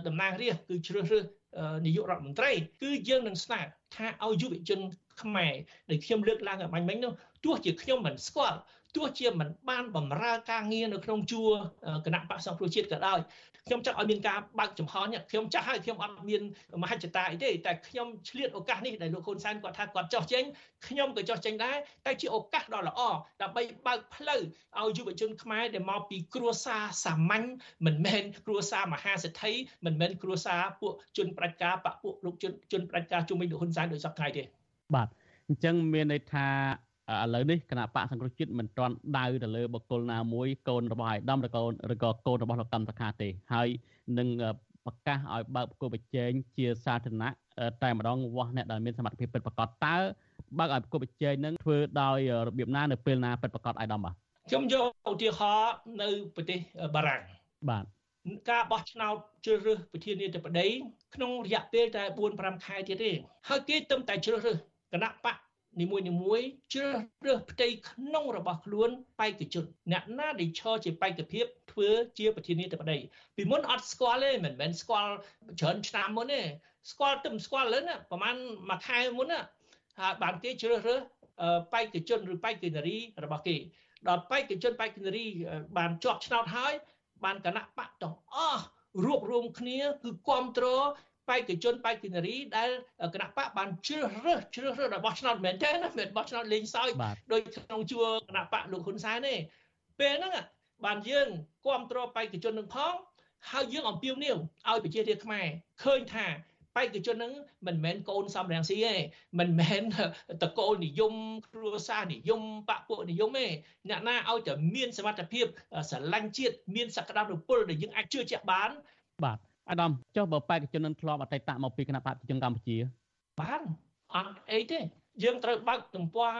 តំណាងរាស្ត្រគឺជ្រើសរើសនាយករដ្ឋមន្ត្រីគឺយើងនឹងស្នើថាឲ្យយុវជនខ្មែរដែលខ្ញុំលើកឡើងឲ្យបាញ់មិញនោះទោះជាខ្ញុំមិនស្គាល់ ទោះជាមិនបានបម្រើការងារនៅក្នុងជួរគណៈបក្សសង្គ្រោះជាតិក៏ដោយខ្ញុំចង់ឲ្យមានការបើកចំហនេះខ្ញុំចាស់ហើយខ្ញុំអត់មានមហិច្ឆតាអីទេតែខ្ញុំឆ្លៀតឱកាសនេះដែលលោកហ៊ុនសែនគាត់ថាគាត់ចោះចេញខ្ញុំក៏ចោះចេញដែរតែជាឱកាសដ៏ល្អដើម្បីបើកផ្លូវឲ្យយុវជនខ្មែរដែលមកពីគ្រួសារសាមញ្ញមិនមែនគ្រួសារមហាសេដ្ឋីមិនមែនគ្រួសារពួកជនប្រជាការបពួកលោកជនជនប្រជាការជុំវិញលោកហ៊ុនសែនដោយសពថ្ងៃទេបាទអញ្ចឹងមានន័យថា ឥឡូវនេះគណៈបកសង្គ្រោះជាតិមិនទាន់ដៅទៅលើបុគ្គលណាមួយកូនរបស់អាយដាមឬក៏ឬក៏កូនរបស់លោកកម្មសខាទេហើយនឹងប្រកាសឲ្យបើកប្រគល់ប្រជែងជាសាធារណៈតែម្ដងវាស់អ្នកដែលមានសមត្ថភាពពិតប្រាកដតើបើកឲ្យប្រគល់ប្រជែងនឹងធ្វើដោយរបៀបណានៅពេលណាពិតប្រាកដអាយដាមបាទខ្ញុំយកឧទាហរណ៍នៅប្រទេសបារាំងបាទការបោះឆ្នោតជ្រើសរើសប្រធានាធិបតីក្នុងរយៈពេលតែ4 5ខែទៀតទេហើយគេទឹមតែជ្រើសរើសគណៈបក នីមួយនីមួយជ្រើសរើសផ្ទៃក្នុងរបស់ខ្លួនបេក្ខជនអ្នកណាដែលឈរជាបេក្ខភាពធ្វើជាប្រធានាធិបតីពីមុនអត់ស្គាល់ទេមិនមែនស្គាល់ច្រើនឆ្នាំមុនទេស្គាល់ទៅស្គាល់លើណាប្រហែលមួយខែមុនណាហើយបានគេជ្រើសរើសបេក្ខជនឬបេក្ខនារីរបស់គេដល់បេក្ខជនបេក្ខនារីបានជាប់ឆ្នោតហើយបានគណៈបកទាំងអស់រួបរวมគ្នាគឺគ្រប់គ្រង បេក្ខជនបេក្ខនារីដែលគណៈបកបានជ្រើសរើសជ្រើសរើសរបស់ឆ្នោតមែនទេណាមិនបោះឆ្នោតលេងសើចដោយក្នុងជួរគណៈបកលោកហ៊ុនសែនទេពេលហ្នឹងបានយើងគ្រប់គ្រងបេក្ខជននឹងផងហើយយើងអំពាវនាវឲ្យប្រជារាស្ត្រខ្មែរឃើញថាបេក្ខជននឹងមិនមែនកូនសំរងស៊ីទេមិនមែនតកូលនិយមគ្រួសារនិយមបពុនិយមទេអ្នកណាឲ្យតែមានសមត្ថភាពស្រឡាញ់ជាតិមានសក្តានុពលដែលយើងអាចជឿជាក់បានបាទ អាដាមចុះបើបេក្ខជននឹងធ្លាប់អតីតមកពីគណៈបព្វជិជនកម្ពុជាបានអត់អីទេយើងត្រូវបើកទំព័រ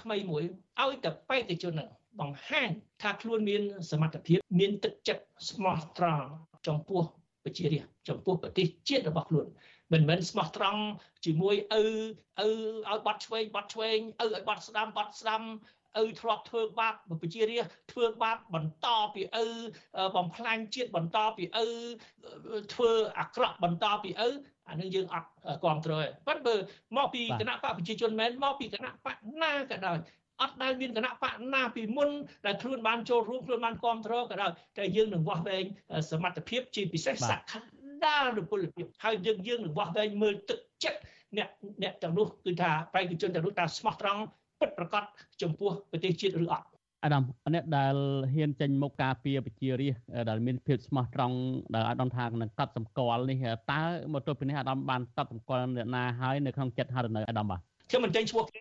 ថ្មីមួយឲ្យតែបេក្ខជននឹងបង្ហាញថាខ្លួនមានសមត្ថភាពមានទឹកចិត្តស្មោះត្រង់ចំពោះប្រជារាស្ត្រចំពោះប្រទេសជាតិរបស់ខ្លួនមិនមែនស្មោះត្រង់ជាមួយឪឪឲ្យបាត់ឆ្វេងបាត់ឆ្វេងឪឲ្យបាត់ស្ដាំបាត់ស្ដាំ ឪធ្លាប់ធ្វើបាបប្រជារាស្ត្រធ្វើបាបបន្តពីឪបំផ្លាញជាតិបន្តពីឪធ្វើអាក្រក់បន្តពីឪអានឹងយើងអត់គ្រប់គ្រងទេប៉ុន្តែមកពីគណៈបកប្រជាជនមែនមកពីគណៈបកណាក៏ដោយអត់ដែលមានគណៈបកណាពីមុនដែលខ្លួនបានចូលរួមខ្លួនបានគ្រប់គ្រងក៏ដោយតែយើងនឹងវាស់វែងសមត្ថភាពជាពិសេសសក្តានុពលភាពហើយយើងយើងនឹងវាស់វែងមើលទឹកចិត្តអ្នកអ្នកទាំងនោះគឺថាប្រជាជនទាំងនោះថាស្មោះត្រង់ ពិតប្រាកដចំពោះប្រទេសជាតិឬអត់អាដាមអ្នកដែលហ៊ានចេញមុខការពារប្រជារាស្ត្រដែលមានភាពស្មោះត្រង់ដែលអាដាមថានឹងកាត់សម្គាល់នេះតើមកទល់ពេលនេះអាដាមបានកាត់សម្គាល់អ្នកណាហើយនៅក្នុងចិត្តហើយនៅអាដាមបាទខ្ញុំមិនចេញឈ្មោះគេ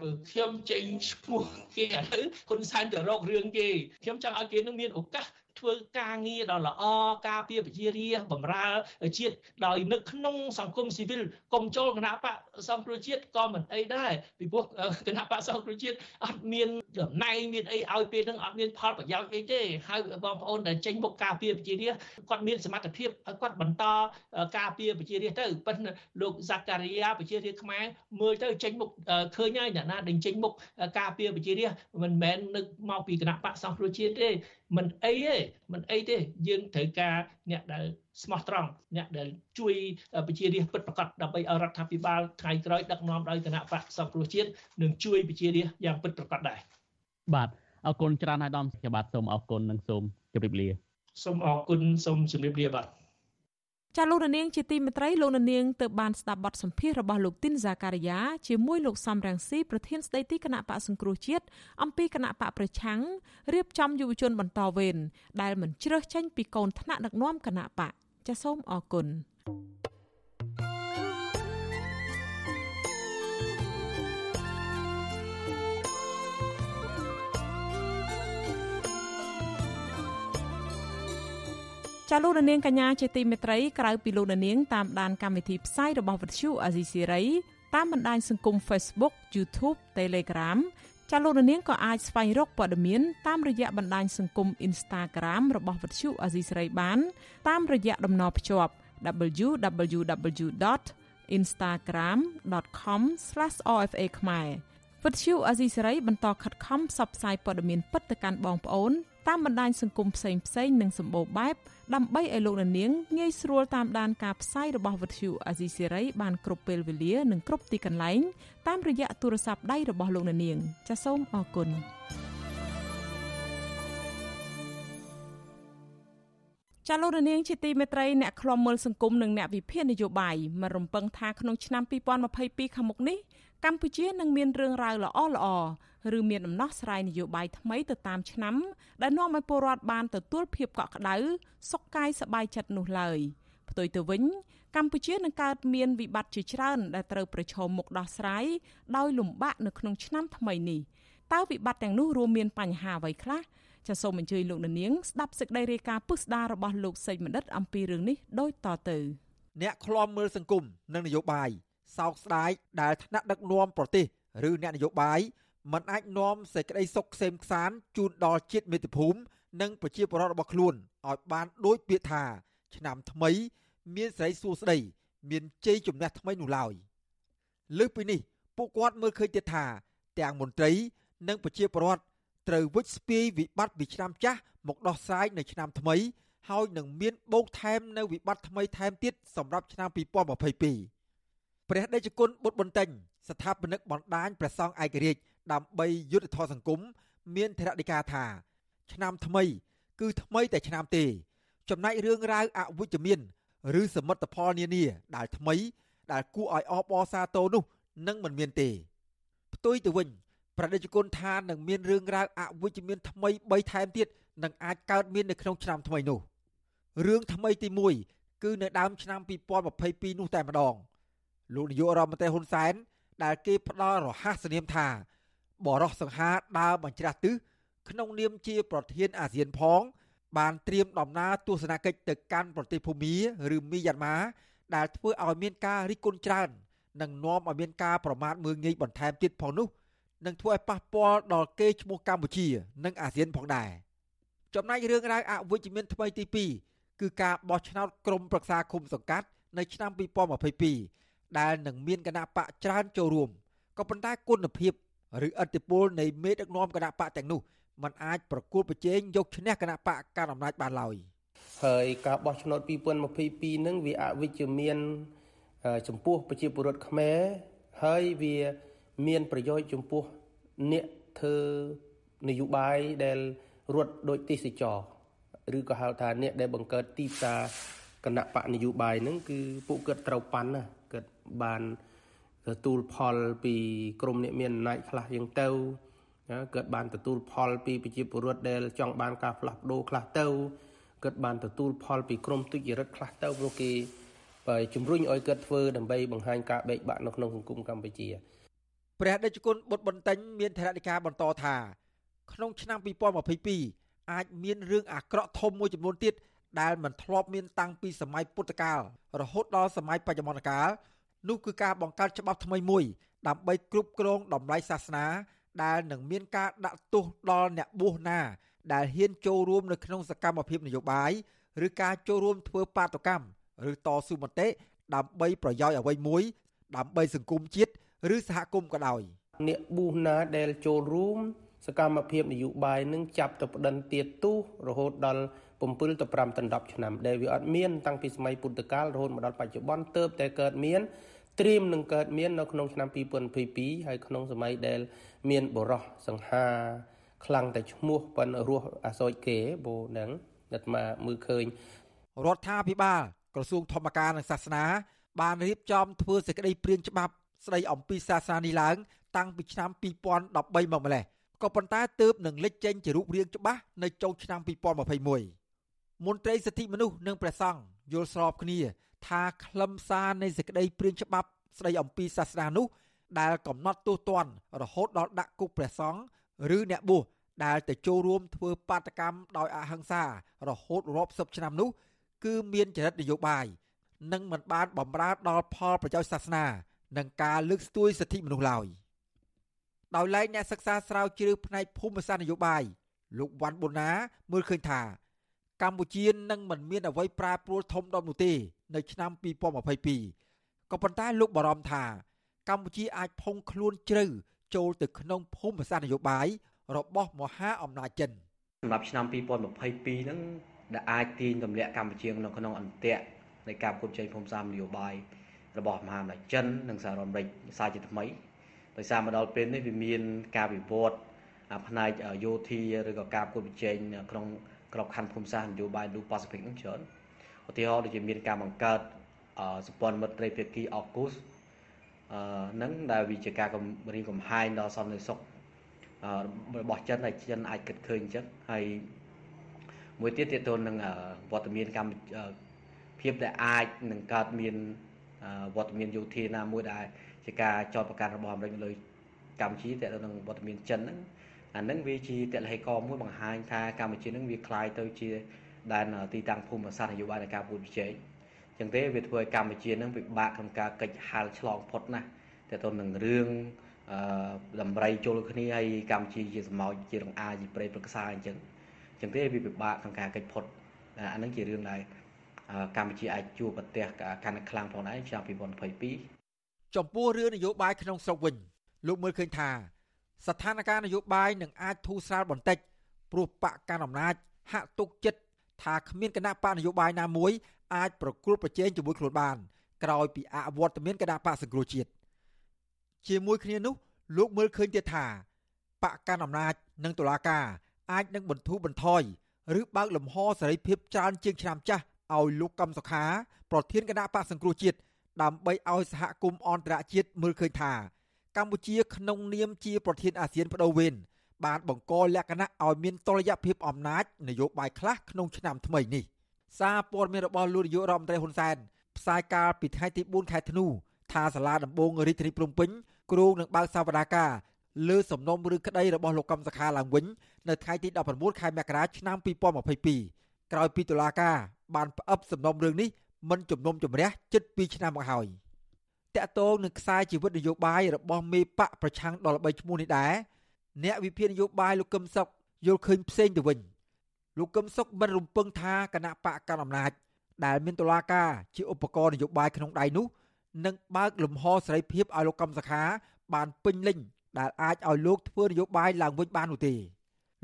បើខ្ញុំចេញឈ្មោះគេឥឡូវហ៊ុនសែនទៅរករឿងគេខ្ញុំចង់ឲ្យគេនឹងមានឱកាស ធ្វើការងារដ៏ល្អការពារប្រជារាស្ត្របម្រើជាតិដោយនៅក្នុងសង្គមស៊ីវិលកុំចូលគណៈបកសង្គ្រោះជាតិក៏មិនអីដែរពីព្រោះគណៈបកសង្គ្រោះជាតិអត់មានតំណែងមានអីឲ្យពេលហ្នឹងអត់មានផលប្រយោជន៍អីទេហើយបងប្អូនដែលចេញមុខការពារប្រជារាស្ត្រគាត់មានសមត្ថភាពឲ្យគាត់បន្តការពារប្រជារាស្ត្រទៅប៉ុន្តែលោកសាការីយ៉ាប្រជារាស្ត្រខ្មែរមើលទៅចេញមុខឃើញហើយអ្នកណាដែលចេញមុខការពារប្រជារាស្ត្រមិនមែននឹកមកពីគណៈបកសង្គ្រោះជាតិទេ មិនអីទេមិនអីទេយើងត្រូវការអ្នកដែលស្មោះត្រង់អ្នកដែលជួយប្រជារាស្ត្រពិតប្រាកដដើម្បីឲ្យរដ្ឋាភិបាលថ្ងៃក្រោយដឹកនាំដោយគណៈបកសង្គ្រោះជាតិនឹងជួយប្រជារាស្ត្រយ៉ាងពិតប្រាកដដែរបាទអរគុណច្រើនហើយដំខ្ញុំបាទសូមអរគុណនិងសូមជម្រាបលាសូមអរគុណសូមជម្រាបលាបាទ ចាលោករនាងជាទីមេត្រីលោករនាងទៅបានស្ដាប់បទសម្ភាសន៍របស់លោកទីនហ្សាការីយ៉ាជាមួយលោកសំរងស៊ីប្រធានស្ដីទីគណៈបកសង្គ្រោះជាតិអំពីគណៈបកប្រឆាំងរៀបចំយុវជនបន្តវេនដែលមិនជ្រើសចេញពីកូនថ្នាក់ដឹកនាំគណៈបកចាសសូមអរគុណ ចាលោកនាងកញ្ញាជាទីមេត្រីក្រៅពីលោកនាងតាមដានកម្មវិធីផ្សាយរបស់វិទ្យុអាស៊ីសេរីតាមបណ្ដាញសង្គម Facebook YouTube Telegram ចាលោកនាងក៏អាចស្វែងរកព័ត៌មានតាមរយៈបណ្ដាញសង្គម Instagram របស់វិទ្យុអាស៊ីសេរីបាន តាមរយៈតំណភ្ជាប់ www.instagram.com/rfa ខ្មែរ វិទ្យុអាស៊ីសេរីបន្តខិតខំផ្សព្វផ្សាយព័ត៌មានពិតទៅកាន់បងប្អូនតាមបណ្ដាញសង្គមផ្សេងផ្សេងនិងសម្បូរបែបដើម្បីឲ្យលោកនាងងាយស្រួលតាមដានការផ្សាយរបស់វិទ្យុអាស៊ីសេរីបានគ្រប់ពេលវេលានិងគ្រប់ទីកន្លែងតាមរយៈទូរស័ព្ទដៃរបស់លោកនាងចាសសូមអរគុណចាលោករនាងជាទីមេត្រីអ្នកខ្លំមើលសង្គមនិងអ្នកវិភាគនយោបាយមករំពឹងថាក្នុងឆ្នាំ2022ខាងមុខនេះ កម្ពុជានឹងមានរឿងរ៉ាវល្អល្អឬមានដំណោះស្រាយនយោបាយថ្មីទៅតាមឆ្នាំដែលនាំឲ្យពលរដ្ឋបានទទួលភាពកក់ក្ដៅសុខកាយសប្បាយចិត្តនោះឡើយផ្ទុយទៅវិញកម្ពុជានឹងកើតមានវិបត្តិជាច្រើនដែលត្រូវប្រឈមមុខដោះស្រាយដោយលំបាកនៅក្នុងឆ្នាំថ្មីនេះតើវិបត្តិទាំងនោះរួមមានបញ្ហាអ្វីខ្លះចាសសូមអញ្ជើញលោកនាងស្ដាប់សេចក្តីរាយការណ៍ពុស្ដាររបស់លោកសេចបណ្ឌិតអំពីរឿងនេះដូចតទៅអ្នកខ្លំមើលសង្គមនិងនយោបាយ សោកស្ដាយដែលថ្នាក់ដឹកនាំប្រទេសឬអ្នកនយោបាយមិនអាចនាំសេចក្តីសុខក្សេមក្សាន្តជូនដល់ជាតិមាតុភូមិនិងប្រជាពលរដ្ឋរបស់ខ្លួនឲ្យបានដូចពាក្យថា ឆ្នាំថ្មី មានសេរីសួស្តីមានជ័យជំនះថ្មីនោះឡើយលើសពីនេះពួកគាត់មើលឃើញទៀតថាទាំងមន្ត្រី និងប្រជាពលរដ្ឋត្រូវវិច្ចស្ពាយវិបត្តិពីឆ្នាំចាស់មកដោះស្រាយនៅឆ្នាំថ្មី ហើយនឹងមានបូកថែមនៅវិបត្តិថ្មីថែមទៀតសម្រាប់ឆ្នាំ2022 ព្រះដេចគុណបុត្របន្ទិញស្ថាបនិកបណ្ដាញព្រះសង្ឃឯករាជ្យដើម្បីយុទ្ធធរសង្គមមានធរណិកាថា ឆ្នាំថ្មី គឺថ្មីតែឆ្នាំទេ ចំណែករឿងរ៉ាវអវិជ្ជមាន ឬសមិទ្ធផលនានាដែលថ្មី ដែលគួរឲ្យអបអរសាទរនោះនឹងមិនមានទេ ផ្ទុយទៅវិញប្រតិជនថានឹងមានរឿងរ៉ាវអវិជ្ជមានថ្មី3ថែមទៀតនឹងអាចកើតមាននៅក្នុងឆ្នាំថ្មីនោះរឿងថ្មីទី1គឺនៅដើមឆ្នាំ2022នោះតែម្ដង លោកនាយករដ្ឋមន្ត្រីហ៊ុនសែនដែលគេផ្ដល់រហ័សនាមថាបរោះសង្ហាដើរបញ្ច្រាស់ទិសក្នុងនាមជាប្រធានអាស៊ានផង បានត្រៀមដំណើរទស្សនកិច្ចទៅកាន់ប្រទេសភូមាឬមីយ៉ាន់ម៉ាដែលធ្វើឲ្យមានការរិះគន់ច្រើន និងនាំឲ្យមានការប្រមាថមើលងាយបន្ថែមទៀតផងនោះនឹងធ្វើឲ្យប៉ះពាល់ដល់កេរ្តិ៍ឈ្មោះកម្ពុជា និងអាស៊ានផងដែរចំណែករឿងរ៉ាវអវិជ្ជមានថ្មីទី2គឺការបោះឆ្នោតក្រុមប្រឹក្សាឃុំសង្កាត់នៅឆ្នាំ2022 ដែលនឹងមានគណៈបកច្រើនចូលរួមក៏ប៉ុន្តែគុណភាពឬឥទ្ធិពលនៃមេដឹកនាំគណៈបកទាំងនោះมันអាចប្រគល់ប្រជែងយកឈ្នះគណៈបកកាន់អំណាចបានឡើយហើយការបោះឆ្នោត2022នឹងវាអវិជ្ជមានចំពោះប្រជាពលរដ្ឋខ្មែរហើយវាមានប្រយោជន៍ចំពោះអ្នកធ្វើនយោបាយដែលរត់ដោយទេសចរឬក៏ហៅថាអ្នកដែលបង្កើតទីផ្សារគណៈបកនយោបាយហ្នឹងគឺពួកគាត់ត្រូវប៉ាន់ណាគាត់ បានទទួលផលពីក្រមអ្នកមានអំណាចខ្លះយ៉ាងទៅគាត់បានទទួលផលពីប្រជាពលរដ្ឋដែលចង់បានការផ្លាស់ប្ដូរខ្លះទៅគាត់បានទទួលផលពីក្រមទុច្ចរិតខ្លះទៅព្រោះគេបើជំរុញឲ្យគាត់ធ្វើដើម្បីបង្ហាញការបែកបាក់នៅក្នុងសង្គមកម្ពុជាព្រះដេចគុណបុត្របន្ទិញមានថរណិកាបន្តថាក្នុងឆ្នាំ2022អាចមានរឿងអាក្រក់ធំមួយចំនួនទៀតដែលមិនធ្លាប់មានតាំងពីសម័យពុទ្ធកាលរហូតដល់សម័យបច្ចុប្បន្នកាល នោះគឺការបង្កើតច្បាប់ថ្មីមួយដើម្បីគ្រប់គ្រងតម្លៃសាសនា ដែលនឹងមានការដាក់ទោសដល់អ្នកបួសណា ដែលហ៊ានចូលរួមនៅក្នុងសកម្មភាពនយោបាយឬការចូលរួមធ្វើបាតកម្មឬតស៊ូមតិដើម្បីប្រយោជន៍អ្វីមួយ ដើម្បីសង្គមជាតិឬសហគមន៍ក៏ដោយអ្នកប៊ូណាដែលចូលរួមសកម្មភាពនយោបាយនឹងចាប់ទៅប្តឹងទៀតទូរហូតដល់7ទៅ5ដល់10ឆ្នាំដែលវាអត់មានតាំងពីសម័យពុទ្ធកាលរហូតមកដល់បច្ចុប្បន្នទៅតែកើតមាន ត្រៀមនឹងកើតមាននៅក្នុងឆ្នាំ2022ហើយក្នុងសម័យដែល មានបរោះសង្ហាខ្លាំងតែឈ្មោះប៉ុនរស់អាសោចគេបូនឹងអាត្មាមើលឃើញរដ្ឋាភិបាលក្រសួងធម្មការនិងសាសនា បានរៀបចំធ្វើសេចក្តីព្រាងច្បាប់ស្ដីអំពីសាសនានេះឡើង តាំងពីឆ្នាំ2013មកម្លេះក៏ប៉ុន្តែទើបនឹងលេចចេញជារូបរាងច្បាស់នៅចុងឆ្នាំ2021មន្ត្រីសិទ្ធិមនុស្សនិងព្រះសង្ឃយល់ស្របគ្នា ថាខ្លឹមសារនៃសេចក្តីព្រាងច្បាប់ស្ដីអំពីសាសនានោះ ដែលកំណត់ទោសទណ្ឌរហូតដល់ដាក់គុកព្រះសង្ឃឬអ្នកបួសដែលទៅចូលរួមធ្វើបាតកម្មដោយអហិង្សារហូតរាប់សិបឆ្នាំនោះ គឺមានចរិតនយោបាយនិងមិនបានបំរើដល់ផលប្រយោជន៍សាសនានិងការលើកស្ទួយសិទ្ធិមនុស្សឡើយដោយឡែកអ្នកសិក្សាស្រាវជ្រាវផ្នែកភូមិសាស្ត្រនយោបាយលោកវ៉ាន់បូណាមើលឃើញថា កម្ពុជានឹងមិនមានអ្វីប្រែប្រួលធំដុំនោះទេ នៅឆ្នាំ2022ក៏ប៉ុន្តែលោកបារម្ភថា កម្ពុជាអាចផុងខ្លួនជ្រៅចូលទៅក្នុងភូមិសាស្ត្រនយោបាយរបស់មហាអំណាចចិនសម្រាប់ឆ្នាំ2022ហ្នឹងដែលអាចទាញទម្លាក់កម្ពុជានៅក្នុងអន្ទាក់នៃការប្រកួតប្រជែងភូមិសាស្ត្រនយោបាយរបស់មហាអំណាចចិននិងសហរដ្ឋអាមេរិកសារជាថ្មីដោយសារមកដល់ពេលនេះវាមានការវិវត្តផ្នែកយោធាឬក៏ការប្រកួតប្រជែងក្នុងក្របខ័ណ្ឌភូមិសាស្ត្រនយោបាយ Indo-Pacific នឹងច្រើន ឧទាហរណ៍ដូចជាមានការបង្កើតសម្ព័ន្ធមិត្តត្រីភាគី AUKUS អឺនឹងដែលវាជាការគម្រាមកំហែងដល់សន្តិសុខរបស់ចិនហើយចិនអាចគិតឃើញអញ្ចឹងហើយមួយទៀតទាក់ទងនឹងវត្តមានកម្មភាពដែលអាចនឹងកើតមានវត្តមានយោធាណាមួយដែលជាការចោទប្រកាន់របស់អាមេរិកលើកម្ពុជាតើនឹងវត្តមានចិនហ្នឹងអាហ្នឹងវាជាតលហេកមួយបង្ហាញថាកម្ពុជាហ្នឹងវាคล้ายទៅជា ដែនទីតាំងភូមិសាស្ត្រនយោបាយនៃការពួតប្រជែងអញ្ចឹងទេវាធ្វើឲ្យកម្ពុជាហ្នឹងពិបាកក្នុងការកិច្ចហាលឆ្លងផុតណាស់តើទៅនឹងរឿងអឺតម្រៃជុលគ្នាហើយកម្ពុជាជាសម្ោចជារងអាជាប្រេតប្រក្សាអញ្ចឹងអញ្ចឹងទេវាពិបាកក្នុងការកិច្ចផុតអាហ្នឹងជារឿងដែលកម្ពុជាអាចជួបប្រទះកាន់តែខ្លាំងផងដែរឆ្នាំ2022ចំពោះរឿងនយោបាយក្នុងស្រុកវិញលោកមើលឃើញថាស្ថានភាពនយោបាយនឹងអាចធូរស្រាលបន្តិចព្រោះបកកណ្ដាលអំណាចហាក់ទុកចិត្ត ថាគ្មានគណៈបកនយោបាយណាមួយអាចប្រគល់ប្រជែងជាមួយខ្លួនបាន ក្រោយពីអវត្តមានគណៈបកសង្គ្រោះជាតិជាមួយគ្នានោះលោកមើលឃើញទៀតថាបកកណ្ដាលអំណាចនិងតុលាការអាចនឹងបន្ធូរបន្ថយឬបើកលំហសេរីភាពច្រើនជាងឆ្នាំចាស់ឲ្យលោកកឹមសុខា ប្រធានគណៈបកសង្គ្រោះជាតិដើម្បីឲ្យសហគមន៍អន្តរជាតិមើលឃើញថា កម្ពុជាក្នុងនាមជាប្រធានអាស៊ានបដូវវេន បានបង្កលក្ខណៈឲ្យមានតុល្យភាពអំណាចនយោបាយខ្លះក្នុងឆ្នាំថ្មីនេះសារព័ត៌មានរបស់លោកនាយករដ្ឋមន្ត្រីហ៊ុនសែនផ្សាយកាលពីថ្ងៃទី4ខែធ្នូថាសាលាដំបងរាជធានីភ្នំពេញគ្រោងនឹងបើកសវនាការលើសំណុំឬក្តីរបស់លោកកំសខាឡើងវិញនៅថ្ងៃទី19ខែមករាឆ្នាំ2022ក្រោយពីតុលាការបានផ្អឹបសំណុំរឿងនេះមិនជំនុំជម្រះជិត2ឆ្នាំមកហើយតកតងនឹងខ្សែជីវិតនយោបាយរបស់មេបកប្រឆាំងដល់3ឈ្មោះនេះដែរ អ្នកវិភាគនយោបាយលោកកឹមសុខយល់ឃើញផ្សេងទៅវិញលោកកឹមសុខមិនរំពឹងថាគណៈបកកណ្ដាលអំណាចដែលមានតុលាការជាឧបករណ៍នយោបាយក្នុងដៃនោះនឹងបើកលំហសេរីភាពឲ្យលោកកឹមសុខាបានពេញលេញដែលអាចឲ្យលោកធ្វើនយោបាយឡើងវិញបាននោះទេ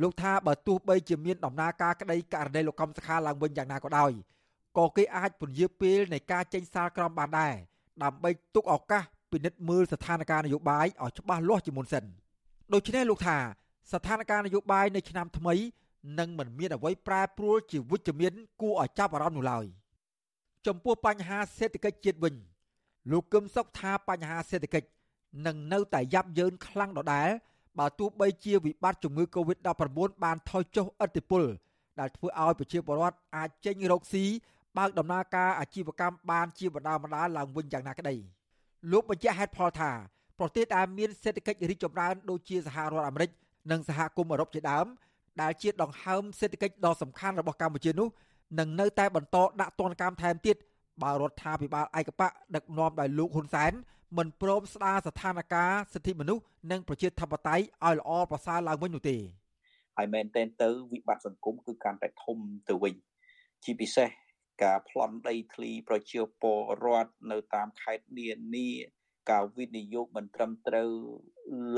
លោកថាបើទោះបីជាមានដំណើរការក្តីករណីលោកកំសខាឡើងវិញយ៉ាងណាក៏ដោយក៏គេអាចពន្យាពេលនៃការចេញសាលក្រមបានដែរដើម្បីទុកឱកាសពិនិត្យមើលស្ថានភាពនយោបាយឲ្យច្បាស់លាស់ជាមុនសិន ដូច្នេះលោកថាស្ថានភាពនយោបាយនៅឆ្នាំថ្មីនឹងមិនមានអ្វីប្រែប្រួលជាវិជ្ជមានគួរឲ្យចាប់អារម្មណ៍នោះឡើយចំពោះបញ្ហាសេដ្ឋកិច្ចជាតិវិញ លោកគឹមសុខថាបញ្ហាសេដ្ឋកិច្ចនឹងនៅតែយ៉ាប់យ៉ឺនខ្លាំងដដែលបើទោះបីជាវិបត្តិជំងឺ Covid-19 បានថយចុះឥទ្ធិពលដែលធ្វើឲ្យប្រជាពលរដ្ឋអាចចេញរកស៊ីបើកដំណើរការអាជីវកម្មបានជាបណ្ដាបណ្ដាឡើងវិញយ៉ាងណាក្តីលោកបញ្ជាក់ហេតុផលថា ប្រទេសដែលមានសេដ្ឋកិច្ចរីកចម្រើនដូចជាសហរដ្ឋអាមេរិកនិងសហគមន៍អឺរ៉ុបជាដើមដែលជាដង្ហើមសេដ្ឋកិច្ចដ៏សំខាន់របស់កម្ពុជានោះនឹងនៅតែបន្តដាក់ទណ្ឌកម្មថែមទៀតបើរដ្ឋាភិបាលឯកបកដឹកនាំដោយលោកហ៊ុនសែនមិនព្រមស្ដារស្ថានភាពសិទ្ធិមនុស្សនិងប្រជាធិបតេយ្យឲ្យល្អប្រសើរឡើងវិញនោះទេហើយមែនទែនទៅវិបត្តិសង្គមគឺកាន់តែធំទៅវិញជាពិសេសការប្លន់ដីធ្លីប្រជាពលរដ្ឋនៅតាមខេត្តនានា ការវិនិយោគមិនត្រឹមត្រូវ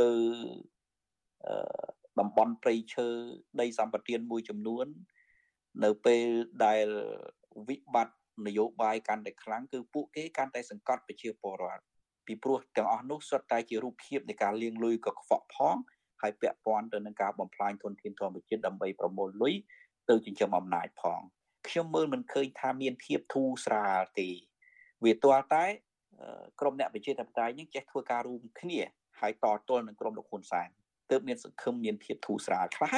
លើតំបន់ព្រៃឈើដីសម្បត្តិមួយចំនួន នៅពេលដែលវិបត្តិនយោបាយកាន់តែខ្លាំងគឺពួកគេកាន់តែសង្កត់ប្រជាពលរដ្ឋពីព្រោះទាំងអស់នោះសុទ្ធតែជារូបភាពនៃការលាងលុយកខ្វក់ផងហើយពាក់ព័ន្ធទៅនឹងការបំផ្លាញធនធានធម្មជាតិដើម្បីប្រមូលលុយទៅចិញ្ចឹមអំណាចផងខ្ញុំមើលមិនឃើញថាមានភាពធូរស្រាលទេវាទាល់តែ ក្រមអ្នកប្រជាធិបតេយ្យនេះចេះធ្វើការរួមគ្នាហើយតទល់នឹងក្រមលោកហ៊ុនសែនទើបមានសង្ឃឹមមានភាពធូរស្រាលខ្លះ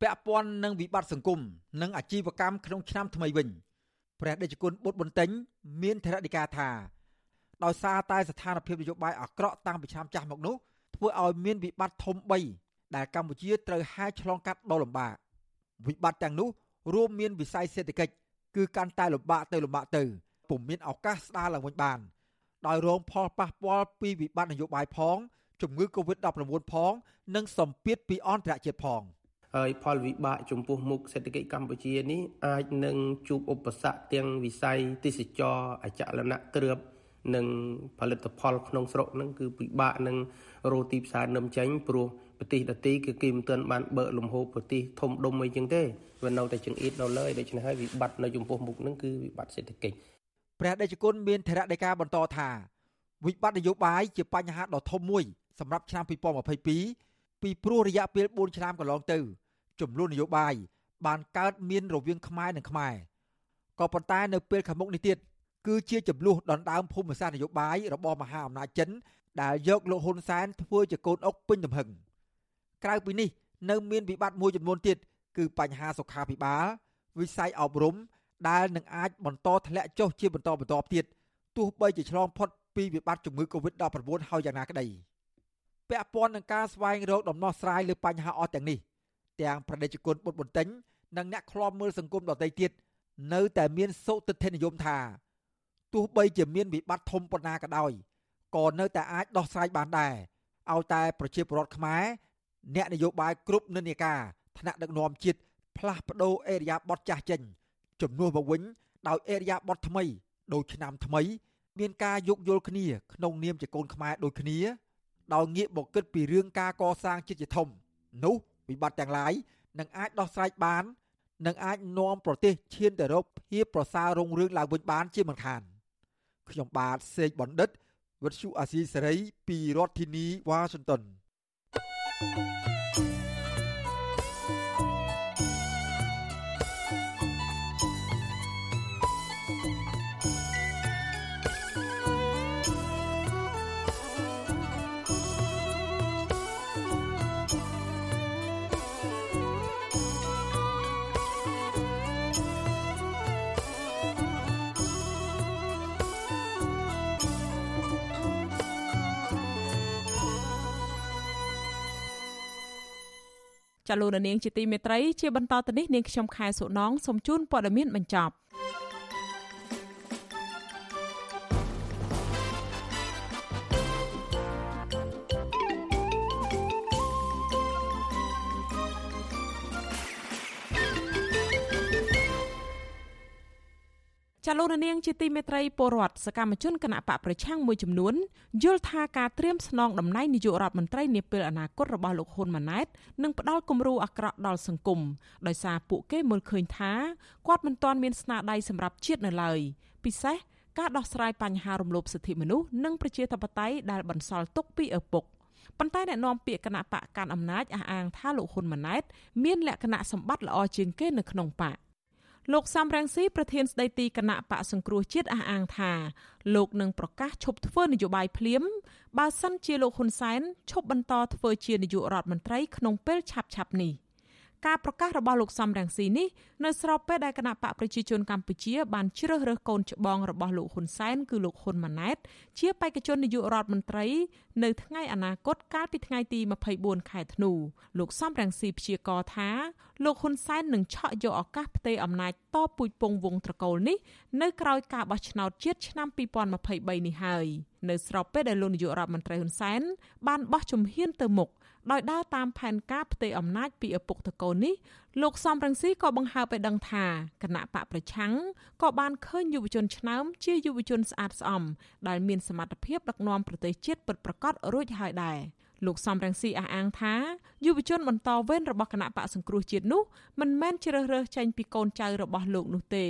ពាក់ព័ន្ធនឹងវិបត្តិសង្គមនិងអាជីវកម្មក្នុងឆ្នាំថ្មីវិញព្រះដេចគុណបុត្របន្ទិញមានធរណីកាថាដោយសារតែស្ថានភាពនយោបាយអាក្រក់តាំងពីឆ្នាំចាស់មកនោះធ្វើឲ្យមានវិបត្តិធំ3ដែលកម្ពុជាត្រូវហែឆ្លងកាត់ដ៏លំបាកវិបត្តិទាំងនោះរួមមានវិស័យសេដ្ឋកិច្ចគឺកាន់តែលំបាកទៅលំបាកទៅពុំមានឱកាសស្ដារឡើងវិញបាន ដោយរងផលប៉ះពាល់ពីវិបត្តិនយោបាយផងជំងឺ Covid-19 ផង និងសម្ពាធពីអន្តរជាតិផងហើយផលវិបាកចំពោះមុខសេដ្ឋកិច្ចកម្ពុជានេះអាចនឹងជួបឧបសគ្គទាំងវិស័យទេសចរអចលនៈគ្រឿបនិងផលិតផលក្នុងស្រុកហ្នឹងគឺពិបាកនឹងរកទីផ្សារនឹមចេញព្រោះប្រទេសដទៃគឺគេមិនទាន់បានបើកលំហូរប្រទេសធំដុំអីចឹងទេវានៅតែចង្អៀតនៅលើដូច្នេះហើយវិបត្តិនៅចំពោះមុខហ្នឹងគឺវិបត្តិសេដ្ឋកិច្ច ព្រះដេចគុណមានធរណីកាបន្តថាវិបត្តិនយោបាយជាបញ្ហាដ៏ធំមួយសម្រាប់ឆ្នាំ2022ពីព្រោះរយៈពេល4ឆ្នាំកន្លងទៅចំនួននយោបាយបានកើតមានរវាងខ្មែរនិងខ្មែរក៏ប៉ុន្តែនៅពេលខាងមុខនេះទៀតគឺជាចំនួនដណ្ដើមភូមិសាស្ត្រនយោបាយរបស់មហាអំណាចចិនដែលយកលោកហ៊ុនសែនធ្វើជាកូនអុកពេញទំហឹងក្រៅពីនេះនៅមានវិបត្តិមួយចំនួនទៀតគឺបញ្ហាសុខាភិបាលវិស័យអប់រំ ដែលនឹងអាចបន្តធ្លាក់ចុះជាបន្តបន្ទាប់ទៀតទោះបីជាឆ្លងផុតពីវិបត្តិជំងឺ Covid-19 ហើយយ៉ាងណាក្តីពាក់ព័ន្ធនឹងការស្វែងរកដំណោះស្រាយលើបញ្ហាអស់ទាំងនេះទាំងប្រតិជនបុតបន្ទិញនិងអ្នកខ្លាំមើលសង្គមដទៃទៀតនៅតែមានសុទិដ្ឋិនិយមថាទោះបីជាមានវិបត្តិធំប៉ុណ្ណាក៏ដោយក៏នៅតែអាចដោះស្រាយបានដែរឲ្យតែប្រជាពលរដ្ឋខ្មែរអ្នកនយោបាយគ្រប់និន្នាការថ្នាក់ដឹកនាំជាតិផ្លាស់ប្ដូរអេរយាប័តចាស់ចេញ ជំនួសមកវិញដោយអេរយាប័តថ្មីដូចឆ្នាំថ្មី មានការយោគយល់គ្នាក្នុងនាមជាកូនខ្មែរដូចគ្នាដោយងាកមកគិតពីរឿងការកសាងជាតិជាធំនោះវិបត្តិទាំងឡាយនឹងអាចដោះស្រាយបាននិងអាចនាំប្រទេសឈានទៅរកភាពប្រសើររុងរឿងឡើងវិញបានជាមិនខានខ្ញុំបាទសេកបណ្ឌិតវិទ្យុអាស៊ីសេរីពីរដ្ឋធានីវ៉ាស៊ីនតោន thank you ចាលោកនាងជាទីមេត្រីជាបន្តទៅនេះនាងខ្ញុំខែសុណងសូមជូនព័ត៌មានបញ្ចប់ ចាលោកនាងជាទីមេត្រីពលរដ្ឋសកម្មជនគណៈបកប្រឆាំងមួយចំនួនយល់ថាការត្រៀមស្នងតំណែងនាយករដ្ឋមន្ត្រីនាពេលអនាគតរបស់លោកហ៊ុនម៉ាណែតនឹងផ្ដល់គំរូអាក្រក់ដល់សង្គមដោយសារពួកគេមើលឃើញថាគាត់មិនទាន់មានស្នាដៃសម្រាប់ជាតិនៅឡើយពិសេសការដោះស្រាយបញ្ហារំលោភសិទ្ធិមនុស្សនិងប្រជាធិបតេយ្យដែលបន្សល់ទុកពីឪពុកប៉ុន្តែអ្នកនាំពាក្យគណៈបកកាន់អំណាចអះអាងថាលោកហ៊ុនម៉ាណែតមានលក្ខណៈសម្បត្តិល្អជាងគេនៅក្នុងបក លោកសំរងស៊ីប្រធានស្ដីទីគណៈបកសង្គ្រោះជាតិអះអាងថាលោកនឹងប្រកាសឈប់ធ្វើនយោបាយភ្លាមបើសិនជាលោកហ៊ុនសែនឈប់បន្តធ្វើជានាយករដ្ឋមន្ត្រីក្នុងពេលឆាប់ៗនេះ ការប្រកាសរបស់លោកសំរងស៊ីនេះនៅស្របពេលដែលគណៈបកប្រជាជនកម្ពុជាបានជ្រើសរើសកូនច្បងរបស់លោកហ៊ុនសែនគឺលោកហ៊ុនម៉ាណែតជាបេក្ខជននាយករដ្ឋមន្ត្រីនៅថ្ងៃអនាគតកាលពីថ្ងៃទី24ខែធ្នូលោកសំរងស៊ីព្យាករថាលោកហ៊ុនសែននឹងឆក់យកឱកាសផ្ទេរអំណាចតពូជពងវងត្រកូលនេះនៅក្រៅការបោះឆ្នោតជាតិឆ្នាំ2023នេះហើយនៅស្របពេលដែលលោកនាយករដ្ឋមន្ត្រីហ៊ុនសែនបានបោះជំហានទៅមុខ ដោយដើរតាមផែនការផ្ទេរអំណាចពីឪពុកតកូននេះលោកសំរងស៊ីក៏បង្ហើបឲ្យដឹងថាគណៈបកប្រឆាំងក៏បានឃើញយុវជនឆ្នើមជាយុវជនស្អាតស្អំដែលមានសមត្ថភាពដឹកនាំប្រទេសជាតិពិតប្រាកដរួចហើយដែរ លោកសំរងស៊ីអះអាងថាយុវជនបន្តវេនរបស់គណៈបកសង្គ្រោះជាតិនោះមិនមែនជ្រើសរើសចេញពីកូនចៅរបស់លោកនោះទេ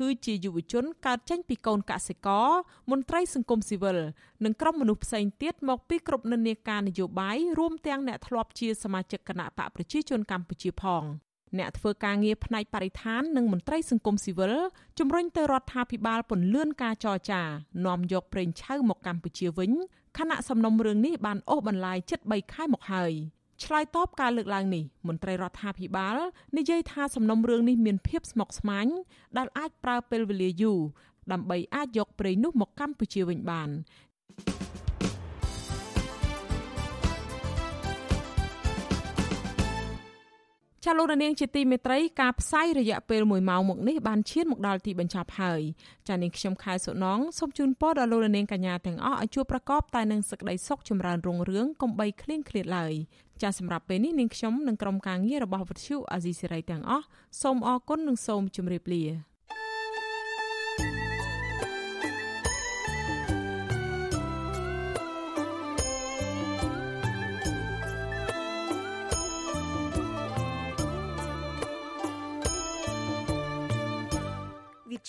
គឺជាយុវជនកើតចេញពីកូនកសិករមន្ត្រីសង្គមស៊ីវិលនិងក្រុមមនុស្សផ្សេងទៀតមកពីគ្រប់និន្នាការនយោបាយរួមទាំងអ្នកធ្លាប់ជាសមាជិកគណៈបកប្រជាជនកម្ពុជាផងអ្នកធ្វើការងារផ្នែកបរិស្ថាននិងមន្ត្រីសង្គមស៊ីវិលជំរុញទៅរដ្ឋាភិបាលពន្លឿនការចរចានាំយកប្រេងឆៅមកកម្ពុជាវិញ ខណៈសំណុំរឿងនេះបានអូសបន្លាយជិត3ខែមកហើយឆ្លើយតបការលើកឡើងនេះមន្ត្រីរដ្ឋាភិបាលនិយាយថាសំណុំរឿងនេះមានភាពស្មុគស្មាញដែលអាចប្រើពេលវេលាយូរដើម្បីអាចយកប្រេងនោះមកកម្ពុជាវិញបាន ចាលោករនាងជាទីមេត្រីការផ្សាយរយៈពេល1ម៉ោងមកនេះបានឈានមកដល់ទីបញ្ចប់ហើយចានាងខ្ញុំខែសុណងសូមជូនពរដល់លោករនាងកញ្ញាទាំងអស់ឲ្យជួបប្រកបតែនឹងសេចក្តីសុខចម្រើនរុងរឿងកុំបីឃ្លៀងឃ្លាតឡើយចាសម្រាប់ពេលនេះនាងខ្ញុំនិងក្រុមការងាររបស់វិទ្យុអាស៊ីសេរីទាំងអស់សូមអរគុណនិងសូមជម្រាបលា